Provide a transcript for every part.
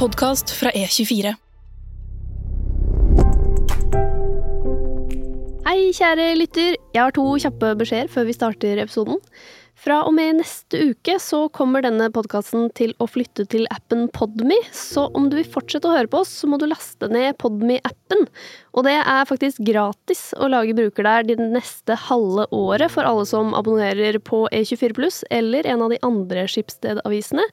podkast fra E24. Hei, kjære lytter. Jeg har to kjappe beskjeder før vi starter episoden. Fra og med neste uke så kommer denne podkasten til å flytte til appen Podme, så om du vil fortsette å høre på oss, så må du laste ned Podme-appen. Og det er faktisk gratis å lage bruker der det neste halve året for alle som abonnerer på E24 pluss eller en av de andre Skipsted-avisene.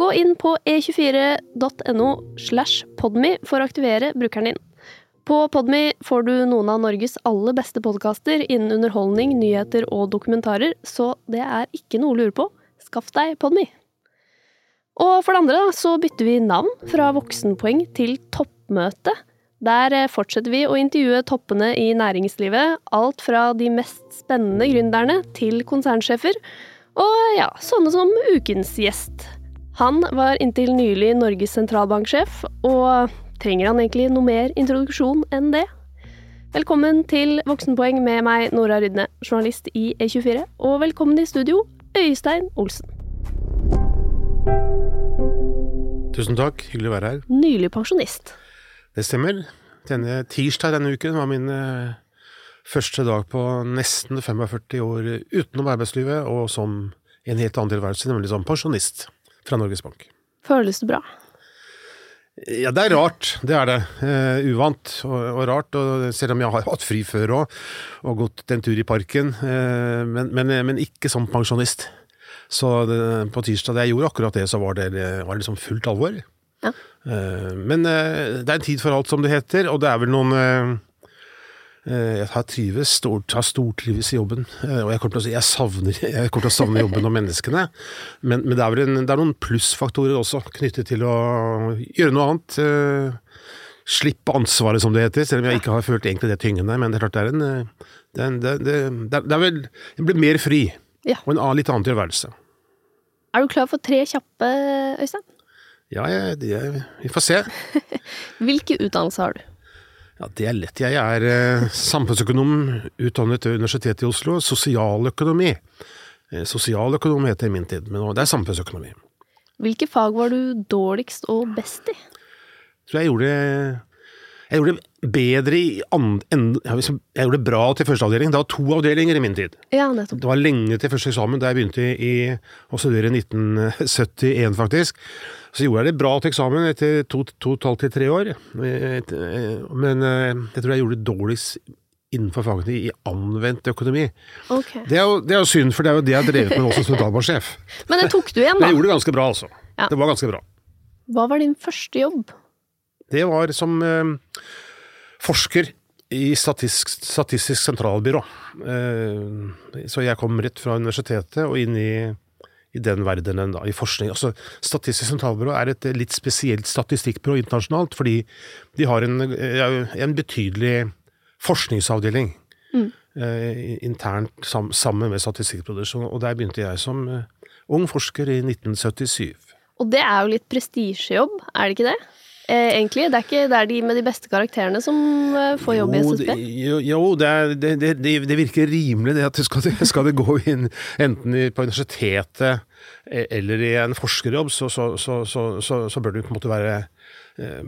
Gå inn på e24.no slash podme for å aktivere brukeren din. På Podme får du noen av Norges aller beste podkaster innen underholdning, nyheter og dokumentarer, så det er ikke noe å lure på. Skaff deg Podme! Og for det andre så bytter vi navn fra Voksenpoeng til Toppmøte. Der eh, fortsetter vi å intervjue toppene i næringslivet, alt fra de mest spennende gründerne til konsernsjefer, og ja, sånne som ukens gjest. Han var inntil nylig Norges sentralbanksjef, og trenger han egentlig noe mer introduksjon enn det? Velkommen til Voksenpoeng med meg, Nora Rydne, journalist i E24, og velkommen i studio, Øystein Olsen. Tusen takk, hyggelig å være her. Nylig pensjonist. Det stemmer. Denne tirsdag denne uken var min eh, første dag på nesten 45 år utenom arbeidslivet, og som en helt annen tilværelse, nemlig som pensjonist fra Norges Bank. Føles det bra? Ja, det er rart. Det er det. Uh, uvant og, og, rart. Og selv om jeg har hatt fri før òg, og gått en tur i parken. Uh, men, men, men, ikke som pensjonist. Så det, på tirsdag da jeg gjorde akkurat det, så var det, var det liksom fullt alvor. Ja. Uh, men eh, det er en tid for alt, som det heter. Og det er vel noen eh, eh, jeg har trives, stor, har stortrives i jobben, og jeg kommer, til å, jeg, savner, jeg kommer til å savne jobben og menneskene. Men, men det er en, det er noen plussfaktorer også knyttet til å gjøre noe annet. Slippe ansvaret, som det heter, selv om jeg ikke har følt egentlig det tyngende. Men det er klart det er en Det, er, det, det, det er vel En blir mer fri, Ja. og en litt annen tilværelse. Er du klar for tre kjappe, Øystein? Ja, jeg, jeg, vi får se. Hvilke utdannelser har du? Ja, Det er lett. Jeg er eh, samfunnsøkonom utdannet ved Universitetet i Oslo. Sosialøkonomi. Eh, Sosialøkonom heter det i min tid, men det er samfunnsøkonomi. Hvilke fag var du dårligst og best i? Jeg tror jeg gjorde jeg gjorde det bedre i and, jeg gjorde det bra til første avdeling. Det var to avdelinger i min tid. Ja, nettopp. Det var lenge til første eksamen, da jeg begynte i å studere i 1971, faktisk. Så gjorde jeg det bra til eksamen etter to, to og et halvt til tre år. Eh, Men eh, jeg tror jeg gjorde det dårligst innenfor fagene i anvendt økonomi. Okay. Det er, jo, det er jo synd, for det er jo det jeg har drevet med også som sentralbanksjef. Men det tok du igjen, Men da. jeg gjorde det ganske bra, altså. Ja. Det var ganske bra. Hva var din første jobb? Det var som eh, forsker i Statistisk, statistisk sentralbyrå. Eh, så jeg kom rett fra universitetet og inn i, i den verdenen, da, i forskning. Altså, Statistisk sentralbyrå er et litt spesielt statistikkbyrå internasjonalt, fordi de har en, en betydelig forskningsavdeling eh, internt sam, sammen med statistikkproduksjon. Og der begynte jeg som eh, ung forsker i 1977. Og det er jo litt prestisjejobb, er det ikke det? Eh, egentlig. Det er ikke det er de med de beste karakterene som eh, får jobb i SSB. Jo, jo det, er, det, det, det, virker rimelig det at skal, skal det gå inn enten på universitetet eh, eller i en forskerjobb, så, så, så, så, bør du på en måte være eh,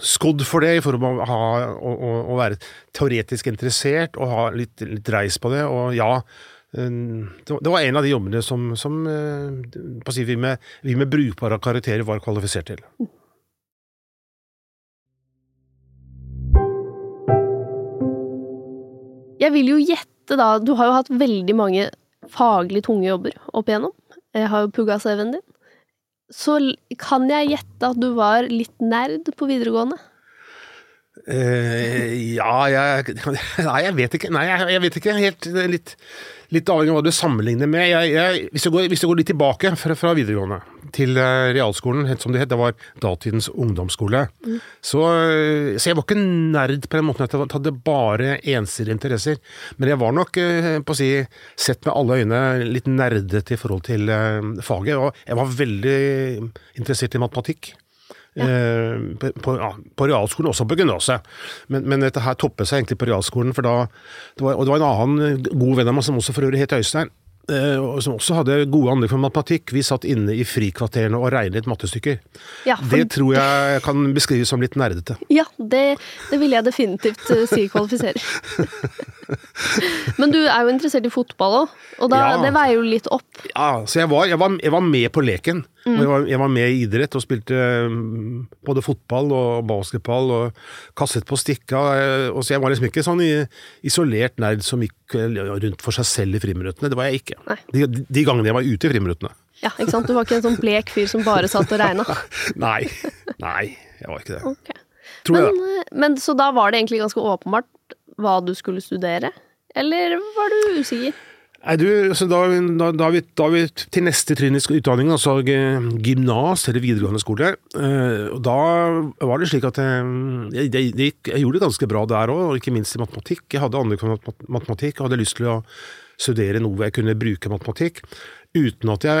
skodd for det, for å ha, å, å, være teoretisk interessert og ha litt, litt reis på det. Og ja, det var- en av de jobbene som, som vi, med, vi med brukbare karakterer var kvalifisert til. Jeg vil jo gjette, da Du har jo hatt veldig mange faglig tunge jobber opp igjennom. Jeg har jo pugga CV-en din. Så kan jeg gjette at du var litt nerd på videregående? Eh, ja, jeg Nei, jeg vet ikke. Nei, jeg, jeg vet ikke helt. Er litt, litt avhengig av hva du sammenligner med. Jeg, jeg, hvis, du går, hvis du går litt tilbake fra, fra videregående til eh, realskolen, helt som det het, det var datidens ungdomsskole, så, eh, så jeg var ikke nerd på den måten at jeg hadde bare ensidige interesser. Men jeg var nok, eh, på å si, sett med alle øyne, litt nerdete i forhold til eh, faget. Og jeg var veldig interessert i matematikk. Eh, på, på, på realskolen, også på gymnaset. Men, men dette her toppet seg egentlig på realskolen, for da det var, Og det var en annen god venn av meg som også for øvrig het Øystein. eh, som også hadde gode anlegg for matematikk. Vi satt inne i frikvarterene og regnet mattestykker. Ja, for, Det tror jeg kan beskrives som litt nerdete. ja det, det vil jeg definitivt eh, si kvalifiserer. Men du er jo interessert i fotball òg, og da, Ja. det veier jo litt opp. Ja, så jeg var, jeg var, jeg var med på leken. Mm. Jeg, var, jeg var med i idrett og spilte mm, både fotball og basketball og kastet på stikka. eh, Og så jeg var liksom ikke sånn isolert nerd som gikk eh, rundt for seg selv i friminuttene. Det var jeg ikke. De, de gangene jeg var ute i friminuttene. Ja, ikke sant? Du var ikke en sånn blek fyr som bare satt og regna. Nei. Nei, jeg var ikke det. Okay. Tror Men, jeg, da. men så da var det egentlig ganske åpenbart hva du skulle studere? Eller var du usikker? Nei, du, så da, da, da, vi, da vi til neste trinn i utdanningen, altså eh, gymnas eller videregående skole, eh, og da var det slik at jeg, jeg, jeg, jeg gjorde det ganske bra der òg, ikke minst i matematikk. Jeg hadde andre matematikk og hadde lyst til å studere noe hvor jeg kunne bruke matematikk. Uten at jeg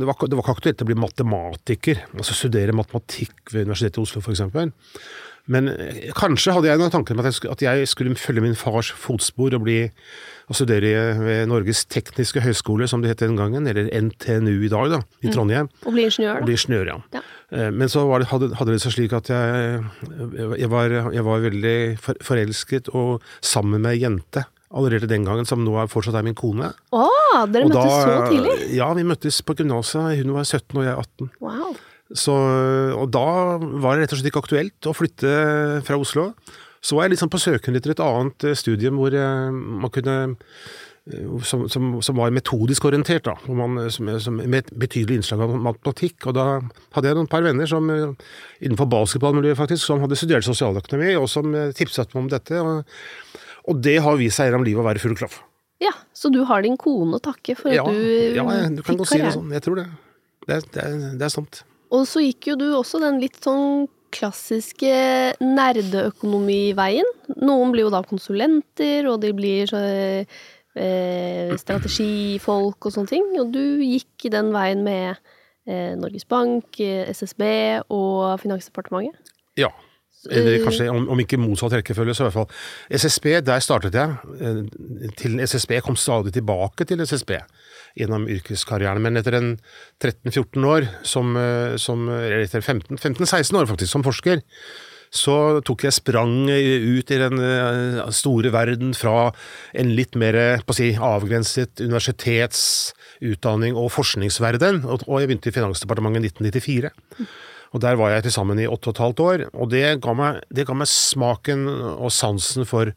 Det var, det var ikke aktuelt å bli matematiker, altså studere matematikk ved Universitetet i Oslo f.eks. Men eh, kanskje hadde jeg noen tanker om at jeg, skulle, at jeg skulle følge min fars fotspor og bli og studere i- ved Norges tekniske høgskole, som det het den gangen, eller NTNU i dag, da, i Trondheim. Og bli ingeniør, da? bli ingeniør, ja. Ja. Eh, Men så var det, hadde, hadde det seg slik at jeg, jeg, var, jeg var veldig for, forelsket og sammen med ei jente allerede den gangen, som nå er, fortsatt er min kone. Å, dere Og møttes så tidlig? Ja, vi møttes på gymnaset. Hun var 17 og jeg 18. Wow. Så, og da var det rett og slett ikke aktuelt å flytte fra Oslo. Så var jeg liksom på søken etter et annet eh, studium hvor eh, man kunne eh, som, som, som var metodisk orientert, da, man, som, som, med et betydelig innslag av matematikk. Og da hadde jeg noen par venner som, innenfor basketballmiljøet faktisk, som hadde studert sosialøkonomi, og som tipset meg om dette. Og, og det har vist seg gjennom livet å være full klaff. Ja, så du har din kone å takke for Ja, at du ja, du kan godt si det sånn. Jeg tror det. Det, det, det er sant. Og så gikk jo du også den litt sånn klassiske nerdeøkonomiveien. Noen blir jo da konsulenter, og de blir så, eh, strategifolk og sånne ting. Og du gikk den veien med eh, Norges Bank, eh, SSB og Finansdepartementet. Ja. Eller kanskje, om, om ikke motsatt rekkefølge, så i hvert fall. SSB, der startet jeg. eh, Til SSB, kom stadig tilbake til SSB gjennom yrkeskarrieren. Men etter en 13-14 år, som, eh, som, eller etter 15-16 år faktisk, som forsker, så tok jeg sprang ut i den eh, store verden fra en litt mer si, avgrenset universitetsutdanning og forskningsverden, og jeg begynte i Finansdepartementet i 1994. Og Der var jeg til sammen i åtte og et halvt år, og det ga meg, det ga meg smaken og sansen for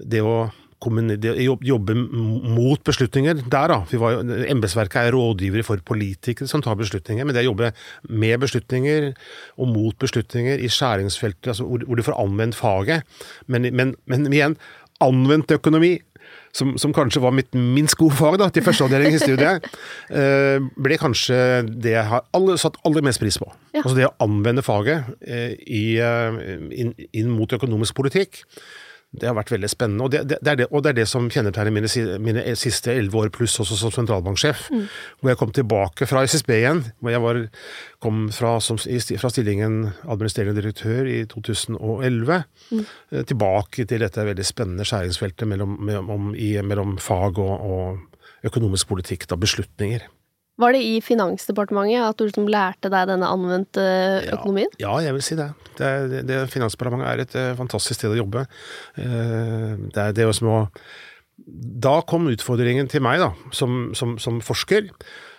det å jobbe mot beslutninger der, da. Vi var jo- Embetsverket er rådgivere for politikere som tar beslutninger, men det å jobbe med beslutninger og mot beslutninger i skjæringsfeltet, altså hvor, hvor du får anvendt faget, men, men, men igjen, anvendt økonomi, som, som kanskje var mitt minst gode fag da, til førsteavdeling i studiet, eh, ble kanskje det jeg har alle, satt aller mest pris på. Ja. Altså det å anvende faget eh, i, eh, inn, inn mot økonomisk politikk. Det har vært veldig spennende, og det, det, det, er, det, og det er det som kjennetegner mine, mine siste elleve år pluss også som sentralbanksjef. Hvor jeg kom tilbake fra SSB igjen, hvor jeg var, kom fra, som, fra stillingen administrerende direktør i 2011. Mm. Tilbake til dette veldig spennende skjæringsfeltet mellom, mellom, i, mellom fag og, og økonomisk politikk, da beslutninger. Var det i Finansdepartementet at du liksom lærte deg denne anvendte økonomien? Ja, jeg vil si det. det, er- det Finansdepartementet er et eh, fantastisk sted å jobbe. Eh, det er det å Da kom utfordringen til meg, da, som, som, som forsker.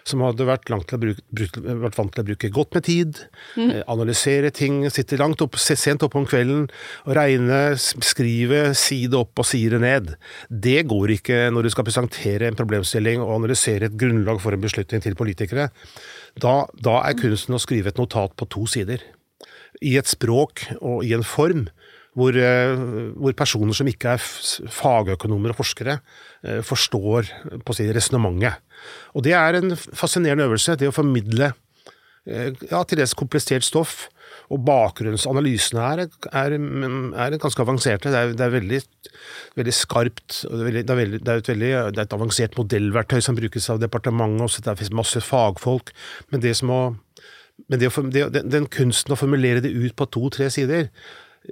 Som hadde vært, å bruke, vært vant til å bruke godt med tid, mm. analysere ting, sitte langt opp, sent oppe om kvelden og regne, skrive, skrive side opp og side ned. Det går ikke når du skal presentere en problemstilling og analysere et grunnlag for en beslutning til politikere. Da, da er kunsten å skrive et notat på to sider i et språk og i en form hvor, eh, hvor personer som ikke er fagøkonomer og forskere, eh, forstår på å si, resonnementet. Og det er en fascinerende øvelse, det å formidle eh, ja, til dels komplisert stoff. Og bakgrunnsanalysene her er, er, er ganske avanserte. Det er, det er veldig, veldig skarpt. Det veldig, det, et veldig, det er et avansert modellverktøy som brukes av departementet også. Det finnes masse fagfolk. Men å men den kunsten å formulere det ut på to-tre sider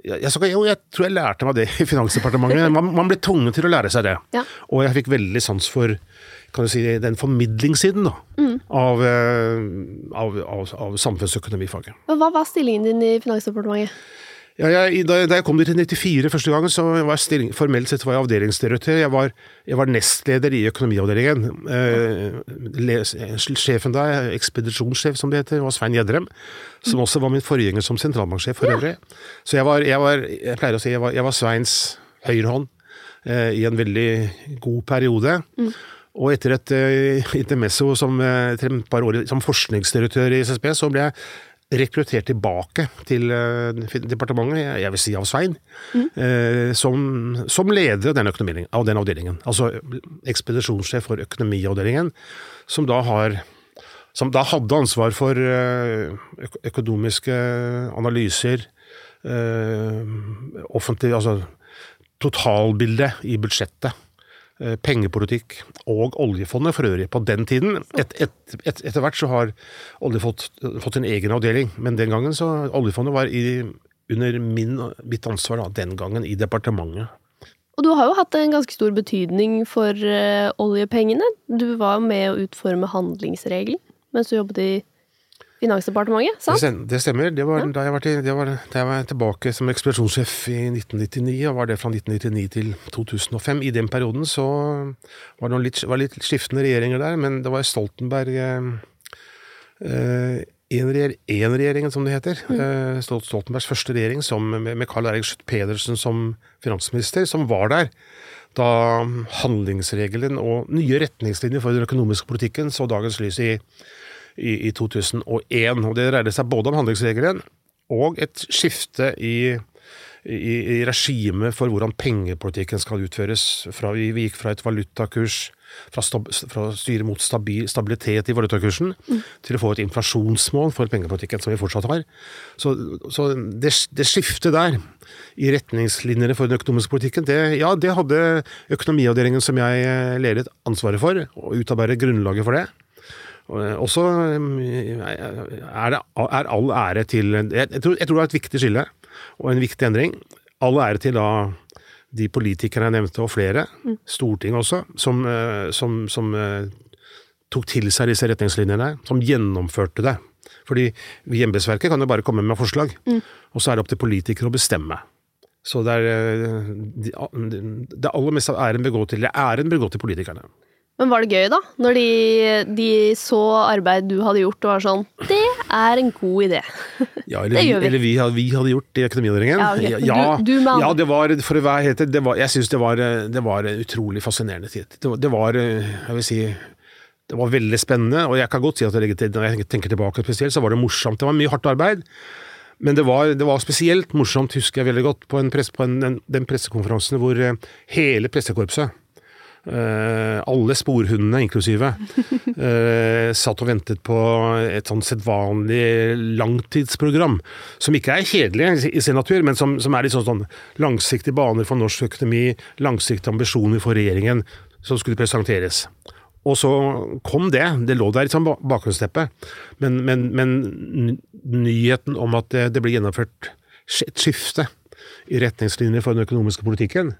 jeg, skal- jo, jeg tror jeg lærte meg det i Finansdepartementet. Man, man ble tvunget til å lære seg det. Ja. Og jeg fikk veldig sans for kan du si, den formidlingssiden da, av, eh, av, av, av samfunnsøkonomifaget. Hva var stillingen din i Finansdepartementet? Ja, jeg, da, jeg kom dit i 94 første gang, så var jeg stilling, formelt sett var jeg avdelingsdirektør. Jeg var, jeg var nestleder i økonomiavdelingen. Eh, les, sjefen der, ekspedisjonssjef som det heter, var Svein Gjedrem. Som også var min forgjenger som sentralbanksjef for øvrig. Så jeg var, jeg var, jeg pleier å si, jeg var, jeg var Sveins høyrehånd eh, i en veldig god periode. Og etter et uh, intermesso som, uh, par år som forskningsdirektør i SSB, så ble jeg rekruttert tilbake til uh, departementet, jeg, vil si av Svein, mm. som, som leder av den, av den avdelingen. Altså ekspedisjonssjef for økonomiavdelingen, som da har som da hadde ansvar for eh, økonomiske analyser, eh, offentlig Altså totalbildet i budsjettet. Eh, Pengepolitikk og oljefondet for øvrig på den tiden. Et, et, et, etter hvert så har olje fått, fått sin egen avdeling, men den gangen så oljefondet var i, under min, mitt ansvar da, den gangen i departementet. Og du har jo hatt en ganske stor betydning for eh, oljepengene. Du var med å utforme handlingsregelen mens du jobbet i Finansdepartementet, sant? Det stemmer. Det var, da, jeg var til, det var da jeg var tilbake som ekspedisjonssjef i 1999, og var det fra 1999 til 2005. I den perioden så var det litt, var litt skiftende regjeringer der, men det var Stoltenberg eh, eh, Én-regjeringen, som det heter. Eh, Stoltenbergs første regjering som, med, Carl Eirik Schjøtt-Pedersen som finansminister, som var der da handlingsregelen og nye retningslinjer for den økonomiske politikken så dagens lys i, i, i 2001. Og det dreide seg både om handlingsregelen og et skifte i, i, i regimet for hvordan pengepolitikken skal utføres. Fra, vi, vi gikk fra et valutakurs fra, stab, fra å styre mot stabil, stabilitet i valutakursen til å få et inflasjonsmål for pengepolitikken, som vi fortsatt har. Så, så det, det skiftet der i retningslinjene for den økonomiske politikken, det, ja, det hadde økonomiavdelingen som jeg ledet ansvaret for, å utarbeide grunnlaget for det. Eh, også eh, er, det, er all ære til jeg, jeg, tror, jeg tror det er et viktig skille, og en viktig endring. All ære til da de politikerne jeg nevnte, og flere, Stortinget også, som, eh, som, som eh, tok til seg disse retningslinjene, som gjennomførte det. Fordi vi i embetsverket kan jo bare komme med forslag, og så er det opp til politikere å bestemme. Så det er det aller meste av æren bør gå til, æren bør gå til politikerne. Men var det gøy, da? Når de, de så arbeid du hadde gjort og var sånn Det er en god idé. Ja, eller, Det gjør vi. eller vi, hadde, vi hadde gjort det i Økonomiavdelingen. Ja, okay. Ja, Du- du ja, det var for å være helt det var, Jeg syns det, var- det var en utrolig fascinerende tid. Det, var- det var Jeg vil si det var veldig spennende, og jeg kan godt si at når jeg tenker tilbake spesielt, så var det morsomt. Det var mye hardt arbeid, men det var, det var spesielt morsomt, husker jeg veldig godt, på, en press, på en, den, den pressekonferansen hvor eh, hele pressekorpset Eh, alle sporhundene, inklusive, uh, satt og ventet på et sånn sedvanlig langtidsprogram. Som ikke er kjedelig i- sin natur, men som, som er litt sånn, sånn langsiktige baner for norsk økonomi, langsiktige ambisjoner for regjeringen, som skulle presenteres. Og så kom det. Det lå der i sånn bakgrunnsteppet. Men, men, men nyheten om at det, det ble gjennomført et skifte i retningslinjer for den økonomiske politikken,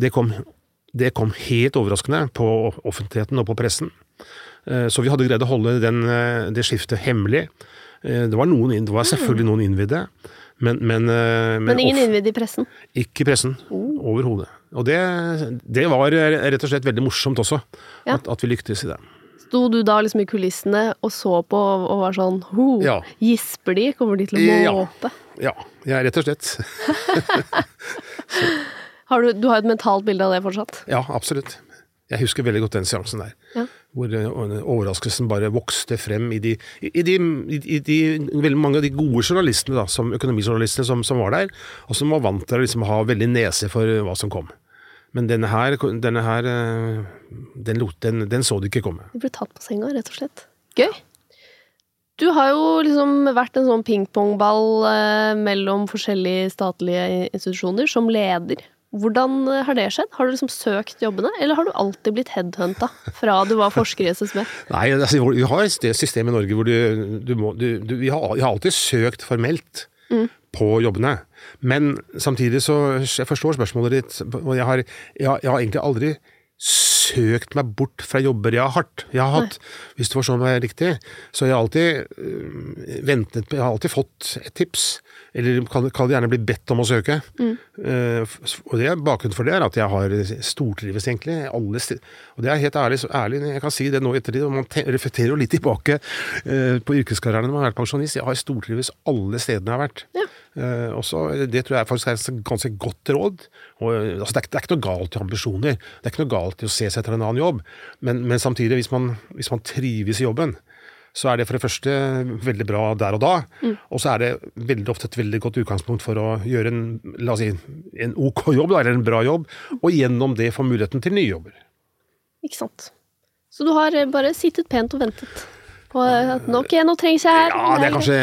det kom, det kom helt overraskende på offentligheten og på pressen. Eh, Så vi hadde greid å holde den, eh, det skiftet hemmelig. Eh, Det var, noen, det var selvfølgelig noen innvidde, men, men, men, Men ingen innvidde i pressen. ikke i pressen. Overhodet. Og det, det var rett og slett veldig morsomt også, Ja. at, at vi lyktes i det. Sto du da liksom i kulissene og så på og var sånn Ho, Ja. gisper de? Kommer de til å Ja. måpe? Ja, jeg rett og slett. Har du, du har et mentalt bilde av det fortsatt? Ja, absolutt. Jeg husker veldig godt den seansen der. Ja. Hvor eh, overraskelsen bare vokste frem i de, i de, i de veldig mange av de gode journalistene, da, som økonomijournalistene som, som var der, og som var vant til å liksom ha veldig nese for hva som kom. Men denne her, denne her eh, den, lot- den, den så de ikke komme. De ble tatt på senga, rett og slett. Gøy. Du har jo liksom vært en sånn pingpongball eh, mellom forskjellige statlige institusjoner som leder. Hvordan eh, har det skjedd? Har du liksom søkt jobbene, eller har du alltid blitt headhunta fra du var forsker i SSB? Nei, altså, vi har et system i Norge hvor du, du må du, du, vi, har, vi har alltid søkt formelt på jobbene. Men samtidig så Jeg forstår spørsmålet ditt. og Jeg har, jeg, jeg har egentlig aldri søkt meg bort fra jobber jeg har hardt. Jeg har hatt, hvis du forstår meg riktig, så jeg har alltid øh, ventet Jeg har alltid fått et tips, eller kan, kan gjerne bli bedt om å søke. Mm. Uh, og det Bakgrunnen for det er at jeg har stortrives, egentlig. Og det er helt ærlig, så ærlig jeg kan si det nå i ettertid, og man reflekterer jo litt tilbake uh, på yrkeskarrieren når man har vært pensjonist. Jeg har stortrives alle stedene jeg har vært. Ja. Eh, også, det tror jeg faktisk er et ganske godt råd. Og, eh, altså, det, er, det er ikke noe galt i ambisjoner. Det er ikke noe galt i å se seg etter en annen jobb. Men, men samtidig, hvis man, hvis man trives i jobben, så er det for det første veldig bra der og da. Og så er det veldig ofte et veldig godt utgangspunkt for å gjøre en, la oss si, en ok jobb, eller en bra jobb, og gjennom det få muligheten til nye jobber. Ikke sant. Så du har eh, bare sittet pent og ventet. Og at nok ok, nå trengs jeg her. Ja, det er kanskje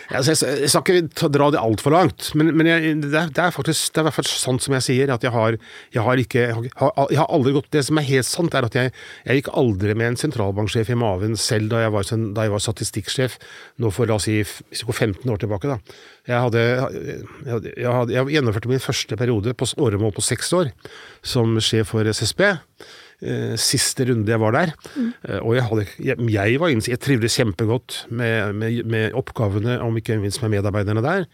jeg, skal ikke dra det altfor langt, men, men jeg, det, er, det er faktisk det er i hvert fall sant som jeg sier, at jeg har, jeg har ikke jeg har, aldri gått Det som er helt sant, er at jeg, jeg gikk aldri med en sentralbanksjef i maven selv da jeg var, da jeg var statistikksjef, nå for la oss si hvis vi går 15 år tilbake. da. Jeg, hadde, jeg, hadde, jeg, hadde, gjennomførte min første periode på åremål på seks år som sjef for SSB. Eh, siste runde jeg var der. Mm. og jeg, hadde, jeg, jeg var innsikt, jeg trivdes kjempegodt med, med, med oppgavene, om ikke minst med medarbeiderne der.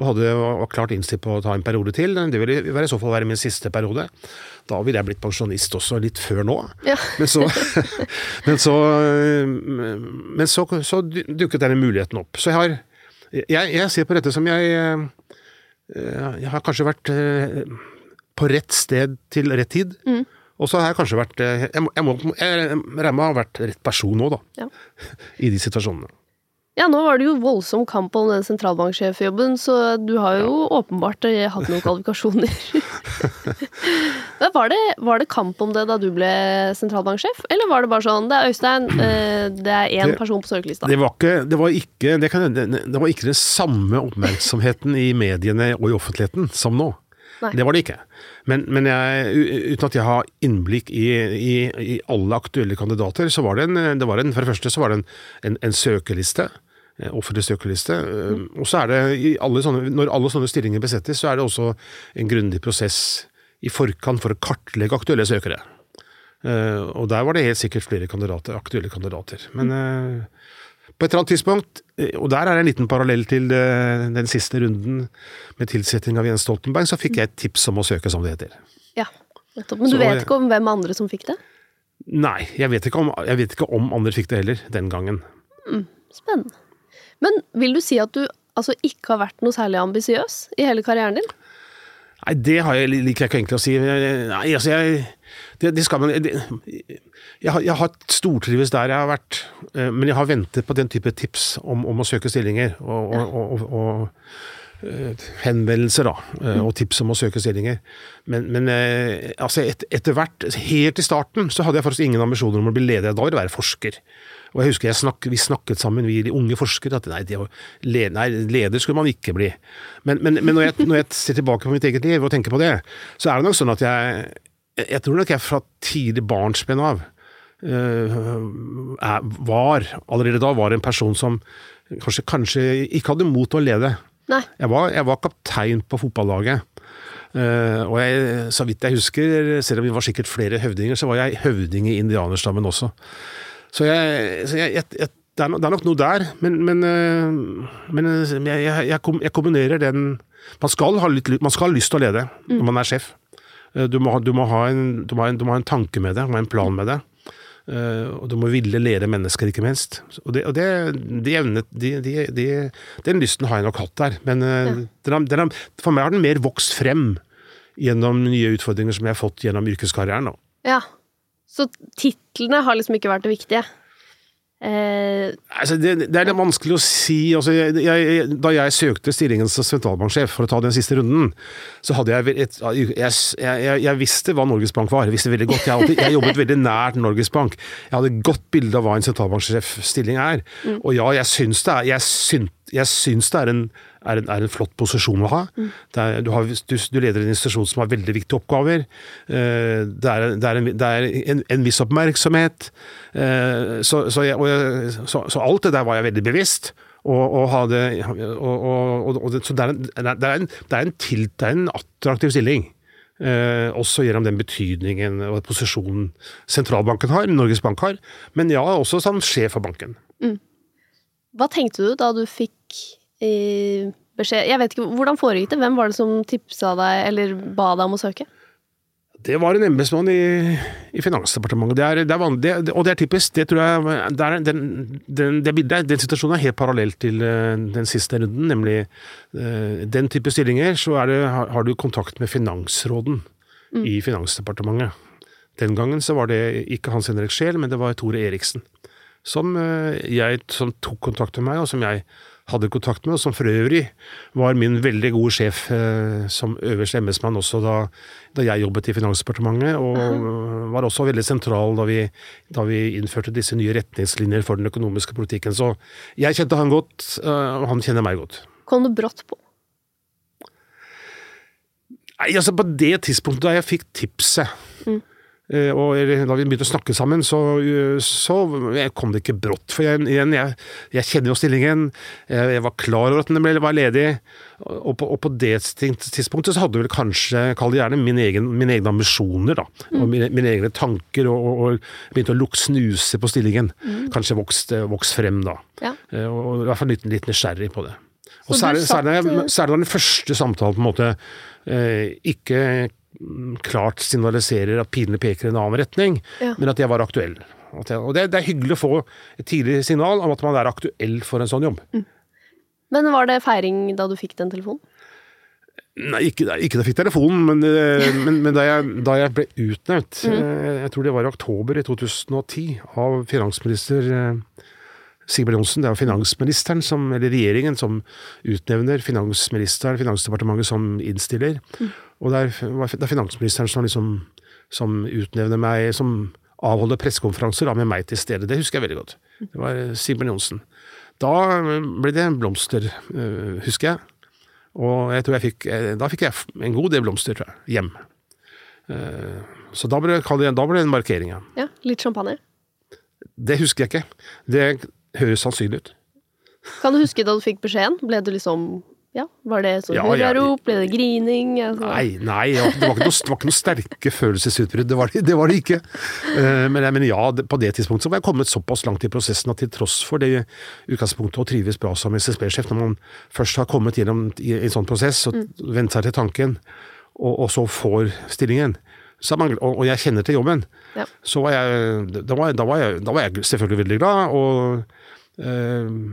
Og hadde, var klart innstilt på å ta en periode til. Det ville i så fall være min siste periode. Da ville jeg blitt pensjonist også litt før nå. Ja. Men så, men så, men så, så dukket denne muligheten opp. Så jeg har Jeg, jeg ser på dette som jeg eh, Jeg har kanskje vært eh, på rett sted til rett tid. Og så har jeg kanskje vært eh, Jeg, må, jeg, må, jeg regner med å ha vært rett person nå, da. Ja. I de situasjonene. Ja, nå var det jo voldsom kamp om den sentralbanksjefjobben, så du har jo åpenbart eh, hatt noen kvalifikasjoner. Var det, var det kamp om det da du ble sentralbanksjef, eller var det bare sånn Det er Øystein, eh, det er én person på søkelista. Det var ikke, det var ikke, det kan, det, det var ikke den samme oppmerksomheten i mediene og i offentligheten som nå. Nei. Det var det ikke. Men, men jeg, uten at jeg har innblikk i, i, i alle aktuelle kandidater, så var det en, det var en for det første så var det en, en, en søkeliste. en Offentlig søkeliste. Mm. Og så er det, i alle sånne, når alle sånne stillinger besettes, så er det også en grundig prosess i forkant for å kartlegge aktuelle søkere. Eh, og der var det helt sikkert flere kandidater, aktuelle kandidater. Men eh, på et eller annet tidspunkt, eh, og der er det en liten parallell til eh, den siste runden med tilsetting av Jens Stoltenberg, så fikk jeg et tips om å søke, som det heter. Ja, nettopp. Men du Så vet ikke om hvem andre som fikk det? Nei, jeg vet ikke om, jeg vet ikke om andre fikk det heller, den gangen. Spennende. Men vil du si at du altså ikke har vært noe særlig ambisiøs i hele karrieren din? Nei, det har jeg, liker jeg ikke egentlig å si. Nei, altså jeg Det, det skal man det, jeg, har, jeg har stortrives der jeg har vært, eh, men jeg har ventet på den type tips om, om å søke stillinger. Og, og, og, og, eh, henvendelser, da. eh, Og tips om å søke stillinger. Men, men altså et, etter hvert, helt i starten, så hadde jeg faktisk ingen ambisjoner om å bli leder. Da ville jeg være forsker. Og jeg husker jeg snakk, Vi snakket sammen, vi de unge forskere, at nei, det å nei, leder skulle man ikke bli. Men, men, men når, jeg, når jeg ser tilbake på mitt eget liv og tenker på det, så er det nok sånn at jeg Jeg tror nok jeg fra tidlig barnsben av er, var, allerede da, var en person som kanskje, kanskje ikke hadde mot til å lede. Jeg var, jeg var kaptein på fotballaget. Uh, og jeg, så vidt jeg husker, selv om vi var sikkert flere høvdinger, så var jeg høvding i indianerstammen også. Så jeg, så jeg, jeg, det, er, nok noe der, men, men, eh, men eh, jeg, jeg, jeg, kombinerer den Man skal ha litt, man skal ha lyst til å lede når man er sjef. Eh, Du må, du, må ha en, du, må ha en, du må ha en tanke med det, du må ha en plan med det. Og du må ville lede mennesker, ikke minst. Og, det, og det, de evnet, de, de, de, den lysten har jeg nok hatt der. Men ja. den har, den for meg har den mer vokst frem gjennom nye utfordringer som jeg har fått gjennom yrkeskarrieren. Da. Ja. Så titlene har liksom ikke vært det viktige? Eh, Altså, det, det er litt vanskelig å si. Altså, jeg, jeg, da jeg søkte stillingen som sentralbanksjef, for å ta den siste runden, så hadde jeg et, jeg, jeg, visste hva Norges Bank var. Jeg visste veldig godt. Alltid, jeg jobbet veldig nært Norges Bank. Jeg hadde et godt bilde av hva en sentralbanksjefstilling er. Og ja, jeg syns det er, syns, syns det er en, er en, er en flott posisjon å ha. Det er, du, har, du, du leder en institusjon som har veldig viktige oppgaver. Uh, Det er, det en, det er en, en viss oppmerksomhet. Uh, Så, så, jeg, jeg, så, så alt det der var jeg veldig bevisst. Og, og hadde, og, og, så det er en, det er en, det en, til, det er en attraktiv stilling. Eh, også gjennom den betydningen og posisjonen sentralbanken har, Norges Bank har, men ja, også som sjef for banken. Hva tenkte du da du fikk beskjed Jeg vet ikke, Hvordan foregikk det? Hvem var det som tipsa deg, eller ba deg om å søke? Det var en embetsmann i, i Finansdepartementet. Det er, det er vanlig, det, og det er typisk. Det tror jeg det er, den, den, det bildet, den situasjonen er helt parallell til uh, den siste runden. Nemlig uh, den type stillinger, så det, har, har, du kontakt med finansråden mm. i Finansdepartementet. Den gangen så var det ikke Hans Henrik Scheel, men det var Tore Eriksen. Som, uh, jeg, som tok kontakt med meg, og som jeg hadde kontakt med, og som for øvrig var min veldig gode sjef eh, som øverste embetsmann også da, da, jeg jobbet i Finansdepartementet, og var også veldig sentral da vi, da vi, innførte disse nye retningslinjer for den økonomiske politikken. Så jeg kjente han godt, eh, og han kjenner meg godt. Kom det brått på? Nei, altså På det tidspunktet da jeg fikk tipset mm Eh, og da vi begynte å snakke sammen, så, så kom det ikke brått. For jeg, igjen, jeg, jeg kjenner jo stillingen, jeg, var klar over at den var ledig. Og på, og på, det tidspunktet så hadde vel kanskje, kall det gjerne, mine, egen, mine egne ambisjoner, da. Mm. Og mine, mine, egne tanker, og, og, og begynte å lukke snuse på stillingen. Mm. Kanskje vokst, vokst, frem da. Ja. Eh, og, i hvert fall litt, litt nysgjerrig på det. Og særlig, særlig, særlig den første samtalen på en måte eh, ikke klart signaliserer at pilene peker i en annen retning, ja. men at jeg var aktuell. Jeg, og det, det, er hyggelig å få et tidlig signal om at man er aktuell for en sånn jobb. Mm. Men var det feiring da du fikk den telefonen? Nei, ikke, ikke da jeg fikk telefonen, men, eh, men, men da, jeg, da, jeg, ble utnevnt, mm. Eh, jeg tror det var i oktober i 2010, av finansminister eh, Sigbjørn Johnsen. Det er finansministeren, som, eller regjeringen, som utnevner finansministeren, Finansdepartementet, som innstiller. Mm. Og det er, det er finansministeren som, liksom, som utnevner meg, som avholder pressekonferanser med meg til stede. Det husker jeg veldig godt. Det var Sigbjørn Johnsen. Da ble det blomster, øh, husker jeg. Og jeg tror jeg fikk, eh, da fikk jeg en god del blomster, tror jeg, hjem. Eh, så da ble, det, da ble det en markering, ja. ja. Litt champagne? Det husker jeg ikke. Det høres sannsynlig ut. Kan du huske da du fikk beskjeden? Ble du liksom ja, Var det sånn ja, hurrarop? Ble det grining? Altså? Nei, nei det, var noe, det var ikke noe sterke følelsesutbrudd. Det, det, var det ikke. Men, men, men, ja, på det tidspunktet så var jeg kommet såpass langt i prosessen at til tross for det utgangspunktet å trives bra som SSB-sjef, når man først har kommet gjennom i en sånn prosess og mm. vent seg til tanken, og, og, så får stillingen, man, og, jeg kjenner til jobben, ja. så var jeg da, var, da var jeg da var jeg selvfølgelig veldig glad og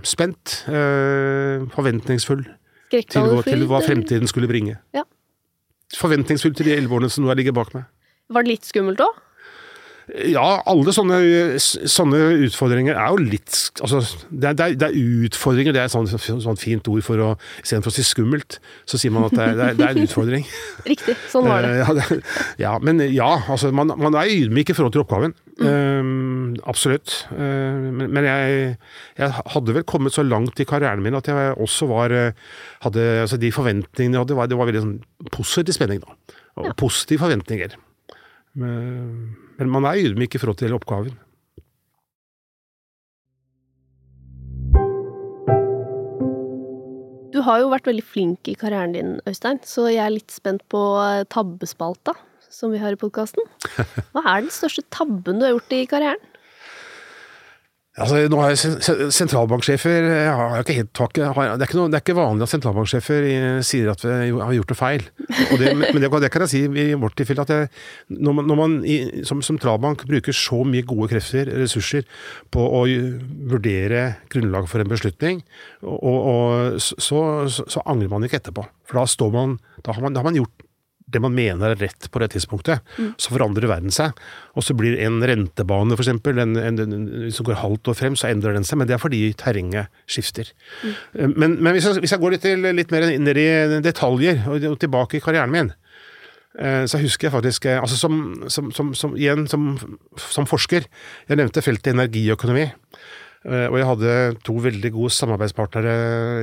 spent, uh, forventningsfull til, til hva fremtiden skulle bringe. Ja. Forventningsfull til de elleve årene som nå ligger bak meg. Var det litt skummelt òg? Ja, alle sånne, sånne, utfordringer er jo litt altså, det, er, det, er, utfordringer, det er et sånt, sånt fint ord for å Istedenfor å si skummelt, så sier man at det er, det er, det er en utfordring. Riktig. Sånn var det. Uh, ja, ja, men ja, altså, man, man er ydmyk i forhold til oppgaven. Mm. Um, absolutt. Uh, men, men jeg, jeg, hadde vel kommet så langt i karrieren min at jeg også var hadde, altså De forventningene jeg hadde, var, det var veldig sånn positiv spenning, da. Og ja. positive forventninger. Men man er ydmyk i forhold til oppgaven. Du har jo vært veldig flink i karrieren din, Øystein, så jeg er litt spent på tabbespalta som vi har i podkasten. Hva er den største tabben du har gjort i karrieren? Altså, nå har jeg Sentralbanksjefer har ikke helt, har, det, er ikke noe, det, er ikke vanlig at sentralbanksjefer sier at vi har gjort det feil. Det, men det, det, kan jeg si i vårt tilfelle. at jeg, Når man, når man i, som sentralbank bruker så mye gode krefter, ressurser, på å vurdere grunnlaget for en beslutning, og, og, så, så, så, angrer man ikke etterpå. For da, man, da, har man, da har man gjort det man mener er rett på det tidspunktet. Mm. Så forandrer verden seg. Og så blir en rentebane, f.eks., som går halvt år frem, så endrer den seg. Men det er fordi terrenget skifter. Mm. Men, men hvis, jeg, hvis, jeg, går litt, til, litt mer ned i detaljer, og tilbake i karrieren min, eh, så husker jeg faktisk eh, altså som, som, som, som igjen som, forsker Jeg nevnte feltet energiøkonomi. Eh, Og jeg hadde to veldig gode samarbeidspartnere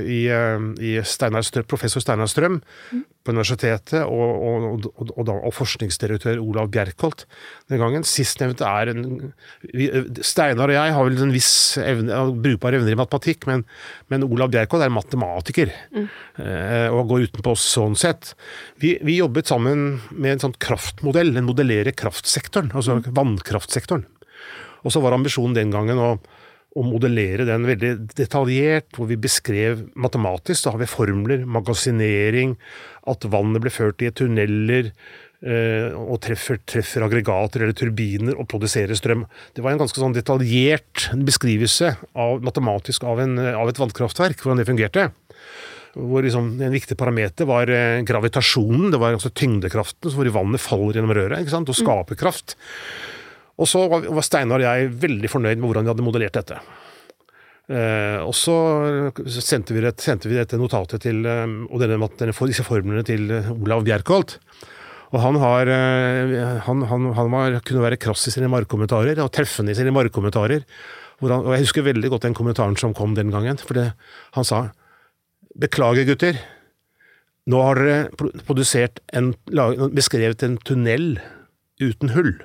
i, eh, i Steinar Strøm, professor Steinar Strøm på universitetet og, og, og, og, forskningsdirektør Olav Bjerkholt den gangen. Sistnevnte er en vi, Steinar og jeg har vel en viss evne, brukbare evner i matematikk, men, men Olav Bjerkholt er matematiker mm. og går utenpå oss sånn sett. Vi, vi jobbet sammen med en sånn kraftmodell, en modellere kraftsektoren, altså vannkraftsektoren. Og så var ambisjonen den gangen å, å modellere den veldig detaljert, hvor vi beskrev matematisk, da har vi formler, magasinering, at vannet ble ført i tunneler, eh, og treffer, treffer aggregater eller turbiner og produserer strøm. Det var en ganske sånn detaljert beskrivelse av, matematisk av, en, av et vannkraftverk, hvordan det fungerte. Hvor liksom En viktig parameter var eh, gravitasjonen, det var altså tyngdekraften, hvor vannet faller gjennom røret ikke sant? og skaper kraft. Og så var, Steinar og jeg veldig fornøyd med hvordan vi hadde modellert dette. Eh, og så sendte vi, det, sendte vi dette notatet til, eh, og denne, denne, disse formlene til eh, Olav Bjerkholt. Og han, har, eh, han, han, han var, kunne være krass i sine markkommentarer, og treffende i sine markkommentarer. Og jeg husker veldig godt den kommentaren som kom den gangen. For det, han sa Beklager, gutter. Nå har dere produsert en, beskrevet en tunnel uten hull.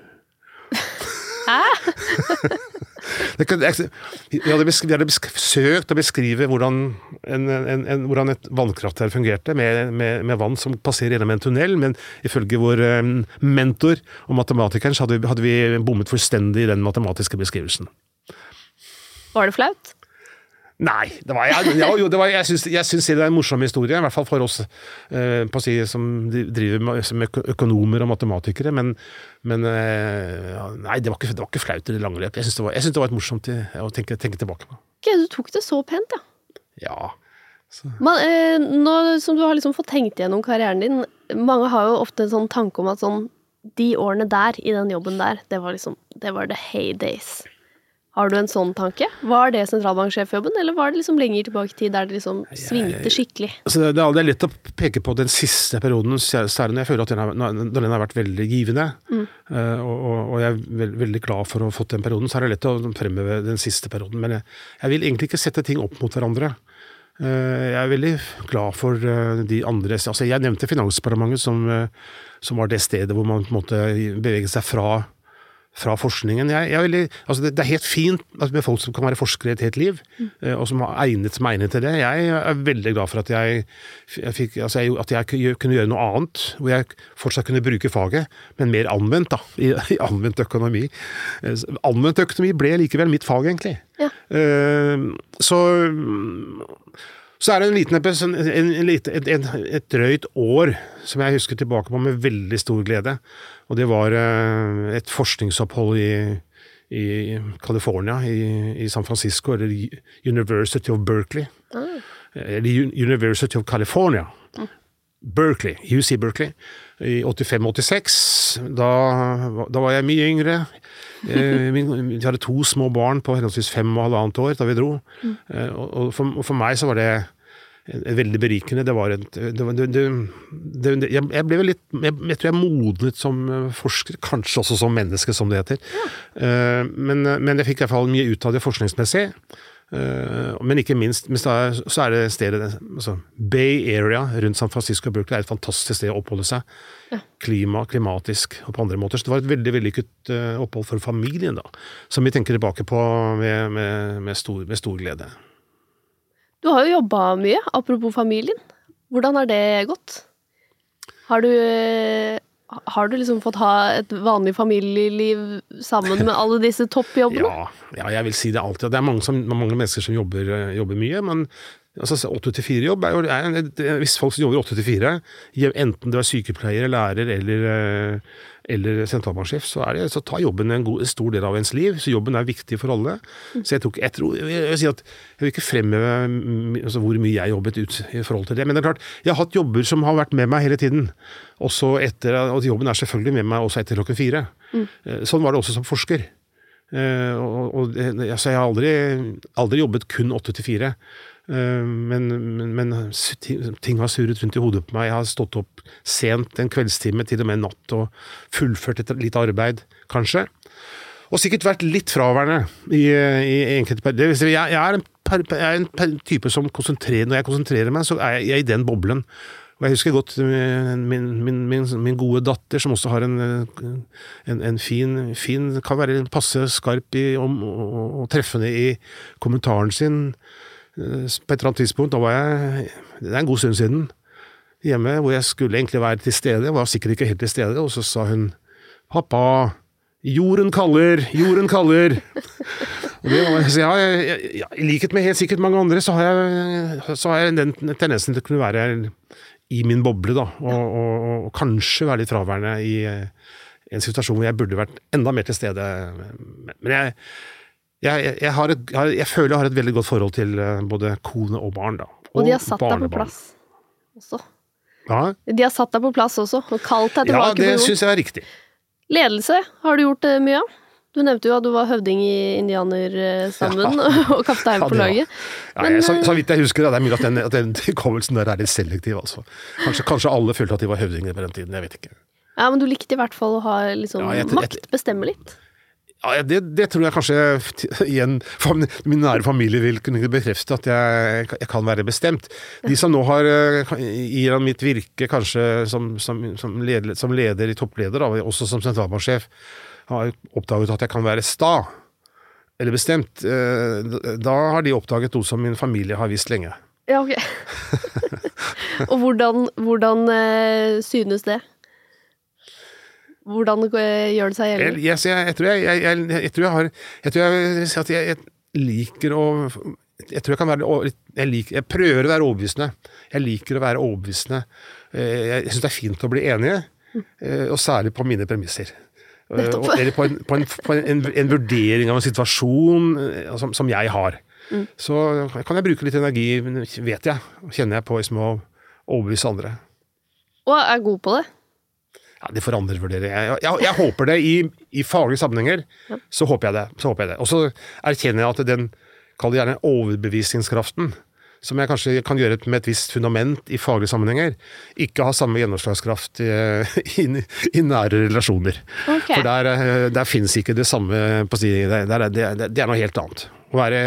Kan, hadde, besk, vi hadde besk, søkt å beskrive hvordan, en, en, en, hvordan et vannkraftverk fungerte, med, med, med vann som passerer gjennom en tunnel, men ifølge vår eh, mentor og matematikeren så hadde vi, hadde vi bommet fullstendig i den matematiske beskrivelsen. Var det flaut? Nei, det var, jeg, ja, jo, det var, jeg syns jeg syns det er en morsom historie, i hvert fall for oss eh, si, som driver med, som økonomer og matematikere. Men, men eh, nei, det var, ikke, det var ikke flaut i det lange løp. Jeg syns det, det var et morsomt å tenke, tenke tilbake på. Okay, du tok det så pent, ja. Ja. men eh, nå som du har liksom fått tenkt gjennom karrieren din, mange har jo ofte en sånn tanke om at sånn De årene der, i den jobben der, det var liksom Det var the heydays. Har du en sånn tanke? Var det sentralbanksjefjobben, eller var det liksom lenger tilbake i tid der det liksom svingte skikkelig? Altså, det, det er lett å peke på den siste perioden, særlig når jeg føler at den har, den har vært veldig givende. Mm. og, og, og jeg er veld, veldig glad for å ha fått den perioden. Så er det lett å fremheve den siste perioden. Men jeg, jeg vil egentlig ikke sette ting opp mot hverandre. Eh, jeg er veldig glad for eh, de andre altså Jeg nevnte Finansdepartementet som, eh, som var det stedet hvor man på en måte beveget seg fra fra forskningen. Jeg, jeg er veldig, altså det, det er helt fint altså med folk som kan være forskere et helt liv, mm. og som har egnet som egnet til det. Jeg er veldig glad for at jeg, jeg fikk, altså jeg, at jeg kunne gjøre- noe annet, hvor jeg fortsatt kunne bruke faget, men mer anvendt, da, i, i anvendt økonomi. Eh, Anvendt økonomi ble likevel mitt fag, egentlig. Ja. Uh, så så er det en liten episode, en, en, et, et, et drøyt år som jeg husker tilbake på med veldig stor glede. Og det var eh, et forskningsopphold i, i California, i, i San Francisco, eller University of Berkeley. Eller University of California. Berkeley, UC Berkeley, i 85-86. Da, da var jeg mye yngre. Eh, vi hadde to små barn på henholdsvis fem og halvannet år da vi dro. Eh, og, for, og for meg så var det veldig berikende. Det var et det, det, det, jeg, ble vel litt jeg, jeg tror jeg modnet som eh, forsker, kanskje også som menneske, som det heter. Ja. men, men jeg fikk i hvert fall mye ut av det forskningsmessig. Eh, men ikke minst men så er, det stedet altså Bay Area rundt San Francisco og Berkeley er et fantastisk sted å oppholde seg. Klima, klimatisk og på andre måter. Så det var et veldig vellykket eh, opphold for familien, da. Som vi tenker tilbake på med, med, med, stor, med stor glede. Du har jo jobba mye, apropos familien. Hvordan har det gått? Har du har du liksom fått ha et vanlig familieliv sammen med alle disse toppjobbene? Ja, ja, jeg vil si det alltid. Det er mange, som, mange mennesker som jobber, eh, jobber mye, men altså, 8-4-jobb er jo Hvis folk som jobber 8-4, enten du er sykepleier, lærer eller, eh, eller sentralbanksjef, så, så tar jobben en, god, en stor del av ens liv. Så jobben er viktig for alle. Så jeg, ikke- jeg, tror, jeg, vil si at jeg vil ikke fremheve altså, hvor mye jeg jobbet ut i forhold til det. Men det er klart, jeg har hatt jobber som har vært med meg hele tiden. Også etter, og jobben er selvfølgelig med meg også etter klokken fire. Mm. Sånn var det også som forsker. Uh, og, og, altså jeg har aldri, aldri jobbet kun åtte til fire. Eh, men, men, ting, har surret rundt i hodet på meg. Jeg har stått opp sent en kveldstime, til og med natt, og fullført et litt arbeid, kanskje. Og sikkert vært litt fraværende i, i enkelte perioder. jeg, jeg er en, jeg er en type som konsentrerer Når jeg konsentrerer meg, så er jeg, jeg er i den boblen. Og jeg husker godt eh, min, min, min, min gode datter, som også har en, eh, en, en fin, fin Kan være passe skarp i, om, og, og treffende i kommentaren sin på et eller annet tidspunkt. Da var jeg Det er en god stund siden. Hjemme hvor jeg skulle egentlig være til stede. Jeg var sikkert ikke helt til stede, og så sa hun Pappa, jorden kaller, jorden kaller. Og det så ja, jeg, ja, I likhet med helt sikkert mange andre, så har jeg, så har jeg den tendensen til å kunne være i min boble, da. Og, og, og, og kanskje være litt fraværende i eh, en situasjon hvor jeg burde vært enda mer til stede. Men jeg, jeg, jeg, har et, jeg, jeg føler jeg har et veldig godt forhold til eh, både kone og barn, da. Og de har satt deg på plass også. Ja, De har satt deg på plass også, og kalt deg ja tilbake det på jorden. syns jeg er riktig. Ledelse har du gjort eh, mye av. Du nevnte jo at du var høvding i indianerstammen og kaptein Ja, på laget. Ja, jeg, så, eh, så vidt jeg husker, det, det er mulig at den, at den hukommelsen der er litt selektiv, altså. Kanskje, kanskje alle følte at de var høvdinger på den tiden, jeg vet ikke. Ja, men du likte i hvert fall å ha liksom Ja, jeg makt, bestemme litt. Ja, det, det tror jeg kanskje igjen min nære familie vil kunne bekrefte, at jeg, jeg kan være bestemt. De som nå har gir han mitt virke kanskje som, som, som, leder, som leder i toppleder, da, også som sentralbanksjef, har oppdaget at jeg kan være sta, eller bestemt. eh, Da har de oppdaget noe som min familie har visst lenge. Ja, ok. og hvordan, hvordan eh, synes det? Hvordan gjør det seg gjeldende? jeg, jeg, jeg, tror jeg, jeg, jeg, jeg tror jeg har Jeg tror jeg at jeg, jeg liker å Jeg tror jeg kan være jeg, liker, jeg prøver å være overbevisende. Jeg liker å være overbevisende. Eh, Jeg syns det er fint å bli enige, eh, og særlig på mine premisser. Eh, Nettopp. og- Eller på, en, på, en, på en, en vurdering av en situasjon som, som jeg har. Så kan jeg bruke litt energi, vet jeg, kjenner jeg på liksom å overbevise andre. Og er god på det. Ja, Det får andre vurdere. Jeg, jeg, jeg håper det i, i faglige sammenhenger. Så håper jeg det. Så håper jeg det. Og erkjenner jeg at den, kall det gjerne overbevisningskraften, som jeg kanskje kan gjøre med et visst fundament i faglige sammenhenger, ikke har samme gjennomslagskraft i, i, i nære relasjoner. Okay. For der, eh, der fins ikke det samme på si, det, det, er- det, er- det er noe helt annet. Å være